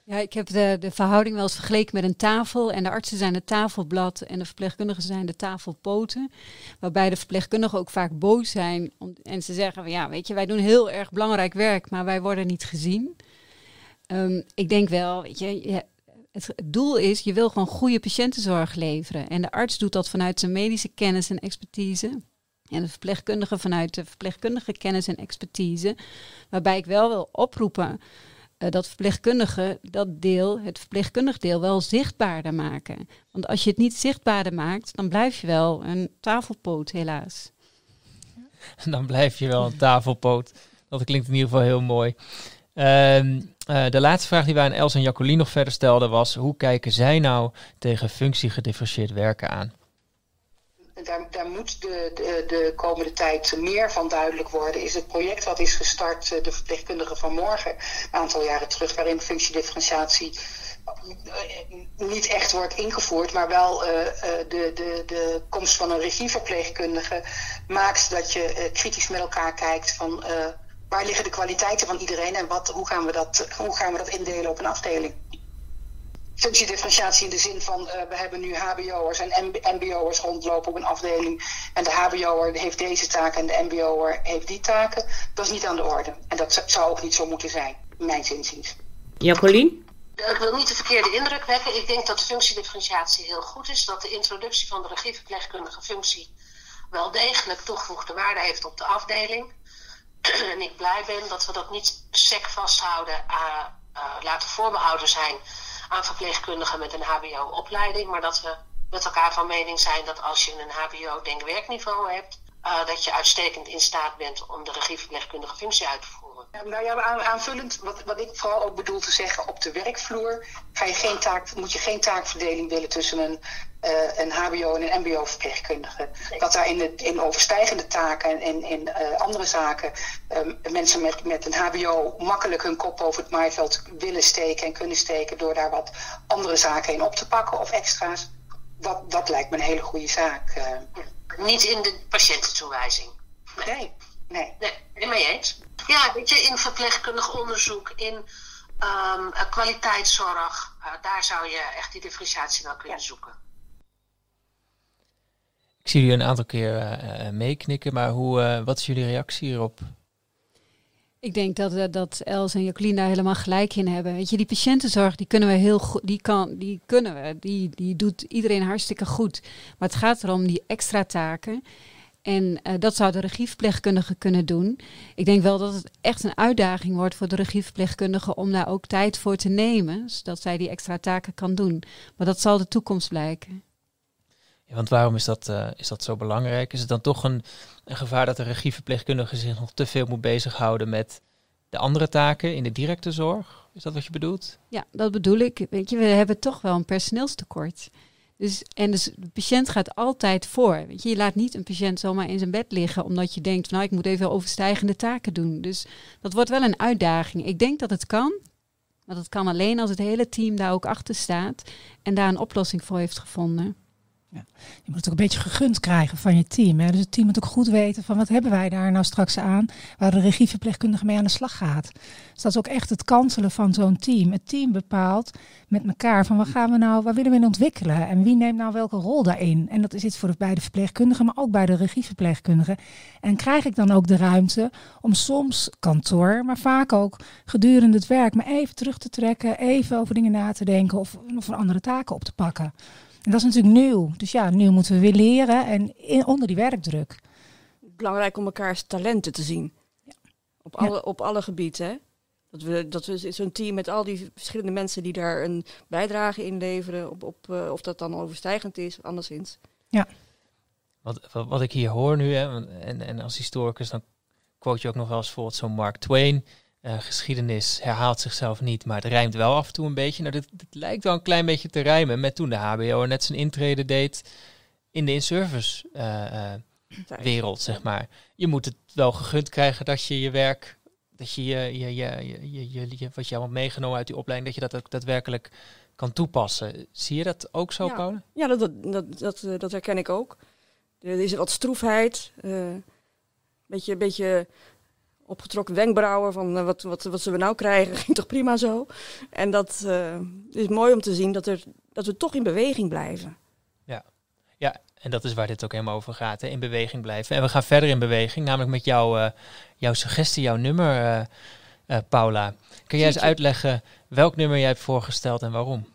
Ja, ik heb de, de verhouding wel eens vergeleken met een tafel. En de artsen zijn het tafelblad en de verpleegkundigen zijn de tafelpoten. Waarbij de verpleegkundigen ook vaak boos zijn. En ze zeggen, ja, weet je, wij doen heel erg belangrijk werk, maar wij worden niet gezien. Um, ik denk wel, weet je het doel is, je wil gewoon goede patiëntenzorg leveren. En de arts doet dat vanuit zijn medische kennis en expertise. En de verpleegkundige vanuit de verpleegkundige kennis en expertise. Waarbij ik wel wil oproepen uh, dat verpleegkundigen dat deel, het verpleegkundig deel, wel zichtbaarder maken. Want als je het niet zichtbaarder maakt, dan blijf je wel een tafelpoot, helaas. Dan blijf je wel een tafelpoot. Dat klinkt in ieder geval heel mooi. Uh, uh, de laatste vraag die wij aan Els en Jacqueline nog verder stelden was: hoe kijken zij nou tegen functiegedifferentieerd werken aan? Daar, moet de, de, de, komende tijd meer van duidelijk worden. Is het project wat is gestart, eh, de verpleegkundige van morgen, een aantal jaren terug, waarin functiedifferentiatie eh, niet echt wordt ingevoerd, maar wel de, de, de komst van een regieverpleegkundige maakt dat je kritisch met elkaar kijkt van waar liggen de kwaliteiten van iedereen en wat, hoe, gaan we dat, hoe gaan we dat indelen op een afdeling? Functiedifferentiatie in de zin van uh, we hebben nu HBO'ers en MBO'ers rondlopen op een afdeling. En de HBO'er heeft deze taken en de MBO'er heeft die taken. Dat is niet aan de orde. En dat zou ook niet zo moeten zijn, mijn zinziens. Jacqueline? Ik wil niet de verkeerde indruk wekken. Ik denk dat functiedifferentiatie heel goed is. Dat de introductie van de regieverpleegkundige functie wel degelijk toegevoegde waarde heeft op de afdeling. en ik blij ben dat we dat niet sec vasthouden, uh, uh, laten voorbehouden zijn aan verpleegkundigen met een HBO-opleiding, maar dat we met elkaar van mening zijn dat als je een HBO-denkwerkniveau hebt, uh, dat je uitstekend in staat bent om de regieverpleegkundige functie uit te voeren. Nou ja, aanvullend, wat, wat ik vooral ook bedoel te zeggen, op de werkvloer ga je geen taak, moet je geen taakverdeling willen tussen een, uh, een HBO en een MBO-verpleegkundige. Dat daar in, de, in overstijgende taken en in, in uh, andere zaken mensen met, met een HBO makkelijk hun kop over het maaiveld willen steken en kunnen steken door daar wat andere zaken in op te pakken of extra's. Dat, dat lijkt me een hele goede zaak. Niet in de patiëntentoewijzing. Nee, nee. Nee, nee mee eens. Ja, weet je, in verpleegkundig onderzoek, in um, kwaliteitszorg, uh, daar zou je echt die differentiatie wel kunnen ja. zoeken. Ik zie jullie een aantal keer uh, meeknikken, maar hoe, uh, wat is jullie reactie hierop? Ik denk dat, dat Els en Jacqueline daar helemaal gelijk in hebben. Weet je, die patiëntenzorg, die kunnen we heel goed, die kan, die kunnen we, die, die doet iedereen hartstikke goed. Maar het gaat erom die extra taken. En uh, dat zou de regieverpleegkundige kunnen doen. Ik denk wel dat het echt een uitdaging wordt voor de regieverpleegkundige om daar ook tijd voor te nemen, zodat zij die extra taken kan doen. Maar dat zal de toekomst blijken. Ja, want waarom is dat, uh, is dat zo belangrijk? Is het dan toch een, een gevaar dat de regieverpleegkundige zich nog te veel moet bezighouden met de andere taken in de directe zorg? Is dat wat je bedoelt? Ja, dat bedoel ik. Weet je, we hebben toch wel een personeelstekort. Dus, en dus de patiënt gaat altijd voor. Weet je, je laat niet een patiënt zomaar in zijn bed liggen omdat je denkt, nou ik moet even overstijgende taken doen. Dus dat wordt wel een uitdaging. Ik denk dat het kan, maar dat kan alleen als het hele team daar ook achter staat en daar een oplossing voor heeft gevonden. Je moet het ook een beetje gegund krijgen van je team. Hè? Dus het team moet ook goed weten van wat hebben wij daar nou straks aan, waar de regieverpleegkundige mee aan de slag gaat. Dus dat is ook echt het kanselen van zo'n team. Het team bepaalt met elkaar van wat gaan we nou, waar willen we in ontwikkelen en wie neemt nou welke rol daarin. En dat is iets voor de, bij de verpleegkundigen, maar ook bij de regieverpleegkundigen. En krijg ik dan ook de ruimte om soms kantoor, maar vaak ook gedurende het werk, maar even terug te trekken, even over dingen na te denken of, of andere taken op te pakken. En dat is natuurlijk nieuw. Dus ja, nu moeten we weer leren en in, onder die werkdruk. Belangrijk om elkaars talenten te zien. Ja. Op, alle, op alle gebieden. Hè? Dat we, dat we zo'n team met al die verschillende mensen die daar een bijdrage in leveren, op, op, uh, of dat dan overstijgend is, anderszins. Ja. Wat, wat, wat ik hier hoor nu, hè, en, en als historicus, dan quote je ook nog wel eens bijvoorbeeld zo'n Mark Twain. Uh, geschiedenis herhaalt zichzelf niet, maar het rijmt wel af en toe een beetje. Nou, dit, dit, lijkt wel een klein beetje te rijmen met toen de HBO net zijn intrede deed in de in-service uh, wereld, zeg maar. Je moet het wel gegund krijgen dat je je werk, dat je, je, je, je, je, je, je wat je allemaal meegenomen uit die opleiding, dat je dat ook daadwerkelijk kan toepassen. Zie je dat ook zo, ja. Paul? Ja, dat, dat, dat, dat, dat herken ik ook. Er is wat stroefheid, een beetje, beetje opgetrokken wenkbrauwen van uh, wat, wat, wat zullen we nou krijgen, ging toch prima zo. En dat uh, is mooi om te zien dat, er, dat we toch in beweging blijven. Ja. ja, en dat is waar dit ook helemaal over gaat, hè? in beweging blijven. En we gaan verder in beweging, namelijk met jouw, uh, jouw suggestie, jouw nummer, Paula. Kun jij eens uitleggen welk nummer jij hebt voorgesteld en waarom?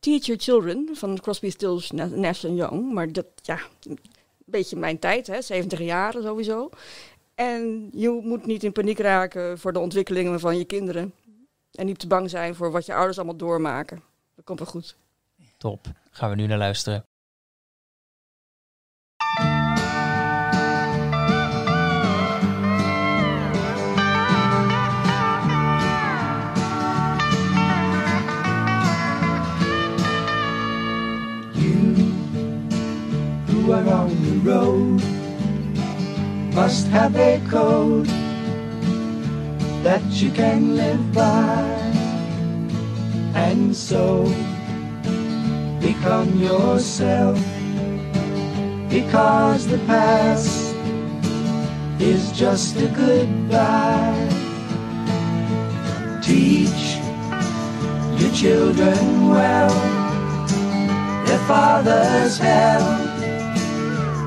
Teach Your Children van Crosby, Stills, Nash Young. Maar dat, ja, een beetje mijn tijd, hè, 70 jaar sowieso. En je moet niet in paniek raken voor de ontwikkelingen van je kinderen. En niet te bang zijn voor wat je ouders allemaal doormaken. Dat komt wel goed. Top. Gaan we nu naar luisteren. Must have a code that you can live by. And so become yourself because the past is just a goodbye. Teach your children well their father's hell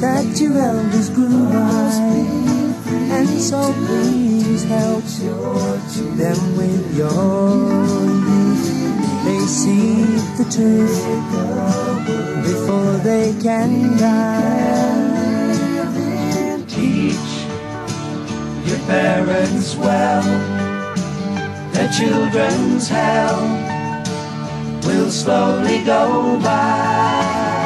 That your elders grew by. And so please help them with your youth. They see the truth before they can die. Teach your parents well, their children's hell will slowly go by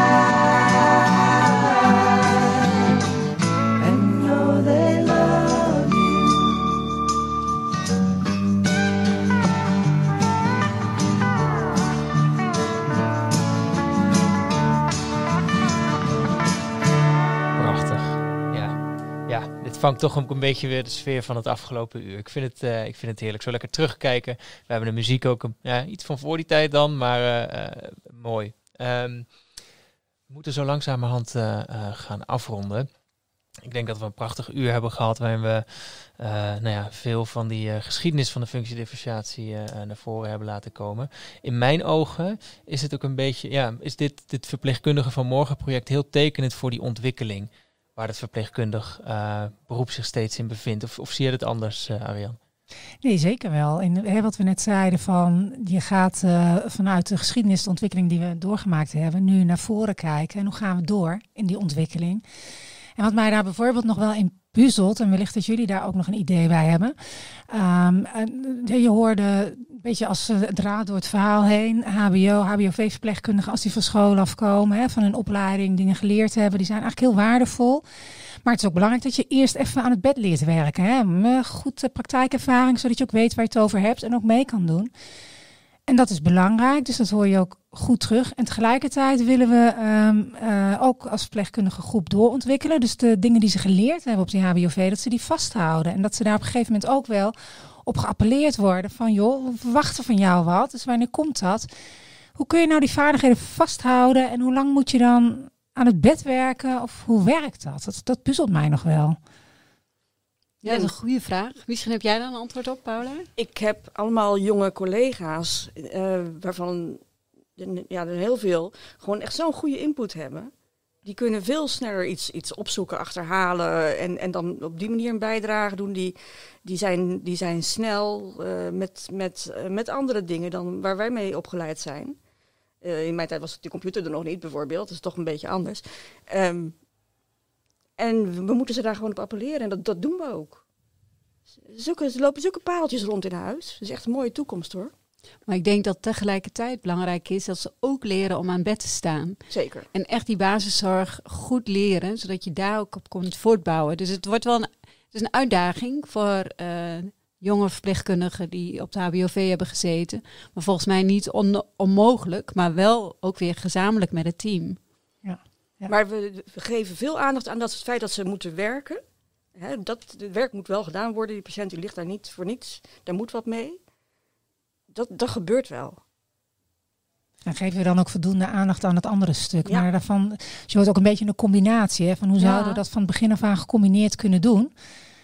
Vangt toch ook een beetje weer de sfeer van het afgelopen uur. Ik vind het, eh, ik vind het heerlijk. Zo lekker terugkijken. We hebben de muziek ook een, ja, iets van voor die tijd dan, maar eh, eh, mooi. Ehm, we moeten zo langzamerhand gaan afronden. Ik denk dat we een prachtig uur hebben gehad waarin we nou ja, veel van die geschiedenis van de functiedifferentiatie naar voren hebben laten komen. In mijn ogen is het ook een beetje, ja, is dit, dit verpleegkundige van morgen project heel tekenend voor die ontwikkeling waar het verpleegkundig eh, beroep zich steeds in bevindt. Of, of zie je het anders, eh Arjan? Nee, zeker wel. In hè, wat we net zeiden van je gaat eh, vanuit de geschiedenis, de ontwikkeling die we doorgemaakt hebben, nu naar voren kijken. En hoe gaan we door in die ontwikkeling? En wat mij daar bijvoorbeeld nog wel in puzzelt, en wellicht dat jullie daar ook nog een idee bij hebben. Ehm, eh, je hoorde een beetje als eh, draad door het verhaal heen, HBO, HBOV-verpleegkundigen, als die van school afkomen, hè, van een opleiding, dingen geleerd hebben, die zijn eigenlijk heel waardevol. Maar het is ook belangrijk dat je eerst even aan het bed leert werken. Hè? Met Goed eh, praktijkervaring, zodat je ook weet waar je het over hebt en ook mee kan doen. En dat is belangrijk, dus dat hoor je ook goed terug. En tegelijkertijd willen we ehm, eh, ook als verpleegkundige groep doorontwikkelen. Dus de dingen die ze geleerd hebben op die HBOV, dat ze die vasthouden. En dat ze daar op een gegeven moment ook wel op geappelleerd worden. Van joh, we verwachten van jou wat, dus wanneer komt dat? Hoe kun je nou die vaardigheden vasthouden en hoe lang moet je dan aan het bed werken? Of hoe werkt dat? Dat, dat puzzelt mij nog wel. Ja, dat is een goede vraag. Misschien heb jij daar een antwoord op, Paula? Ik heb allemaal jonge collega's, eh, waarvan ja, er heel veel gewoon echt zo'n goede input hebben. Die kunnen veel sneller iets, iets opzoeken, achterhalen en, en dan op die manier een bijdrage doen. Die, die, zijn, die zijn snel eh, met, met, eh, met andere dingen dan waar wij mee opgeleid zijn. In mijn tijd was de computer er nog niet, bijvoorbeeld. Dat is toch een beetje anders. Ehm, en we moeten ze daar gewoon op appelleren en dat, dat doen we ook. Zulke, er lopen zulke pareltjes rond in huis. Dat is echt een mooie toekomst hoor. Maar ik denk dat tegelijkertijd belangrijk is dat ze ook leren om aan bed te staan. Zeker. En echt die basiszorg goed leren, zodat je daar ook op kunt voortbouwen. Dus het wordt wel een, het is een uitdaging voor eh, jonge verpleegkundigen die op de HBOV hebben gezeten. Maar volgens mij niet on- onmogelijk, maar wel ook weer gezamenlijk met het team. Ja. Maar we, we geven veel aandacht aan dat het feit dat ze moeten werken. Hè, dat, het werk moet wel gedaan worden. Die patiënt die ligt daar niet voor niets. Daar moet wat mee. Dat, dat gebeurt wel. Dan geven we dan ook voldoende aandacht aan het andere stuk. Ja. Maar daarvan, je wordt ook een beetje een combinatie. Hè, van hoe Ja. zouden we dat van het begin af aan gecombineerd kunnen doen?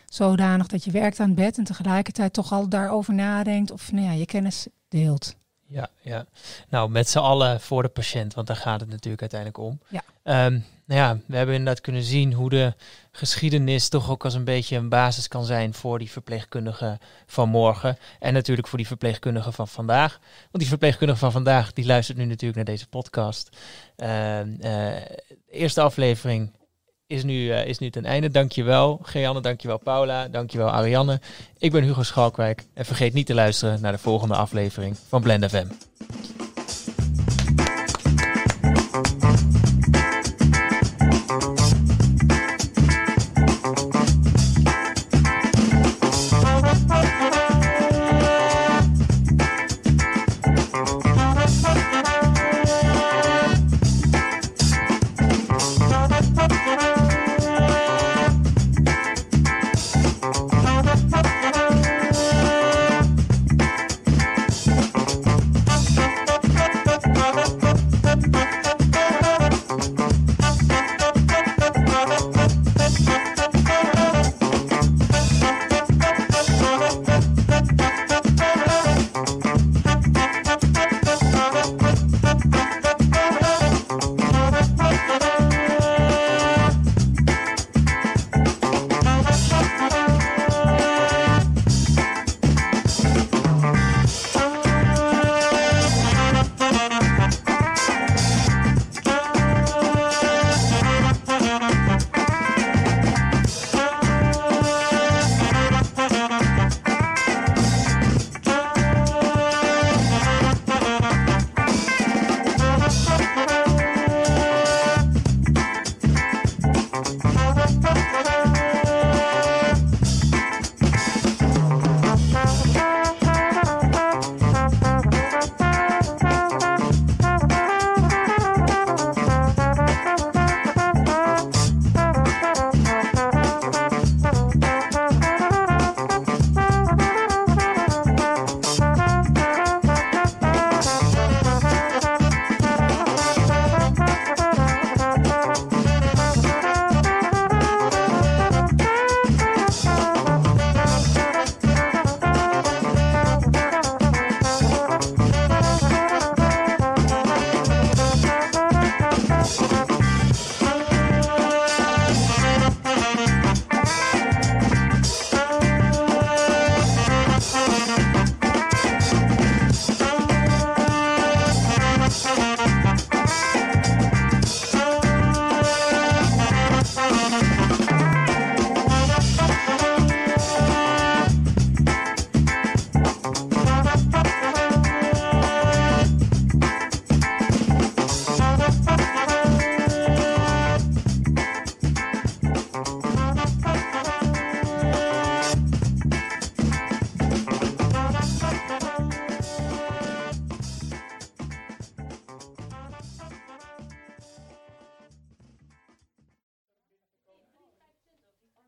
Zodanig dat je werkt aan het bed en tegelijkertijd toch al daarover nadenkt of nou ja, je kennis deelt. Ja, ja. Nou, met z'n allen voor de patiënt, want daar gaat het natuurlijk uiteindelijk om. Ja. Ehm, nou ja, we hebben inderdaad kunnen zien hoe de geschiedenis toch ook als een beetje een basis kan zijn voor die verpleegkundigen van morgen. En natuurlijk voor die verpleegkundigen van vandaag. Want die verpleegkundige van vandaag, die luistert nu natuurlijk naar deze podcast. De eerste aflevering is nu, eh, is nu ten einde. Dankjewel, Geanne. Dankjewel, Paula. Dankjewel, Ariane. Ik ben Hugo Schalkwijk. En vergeet niet te luisteren naar de volgende aflevering van Blend FM.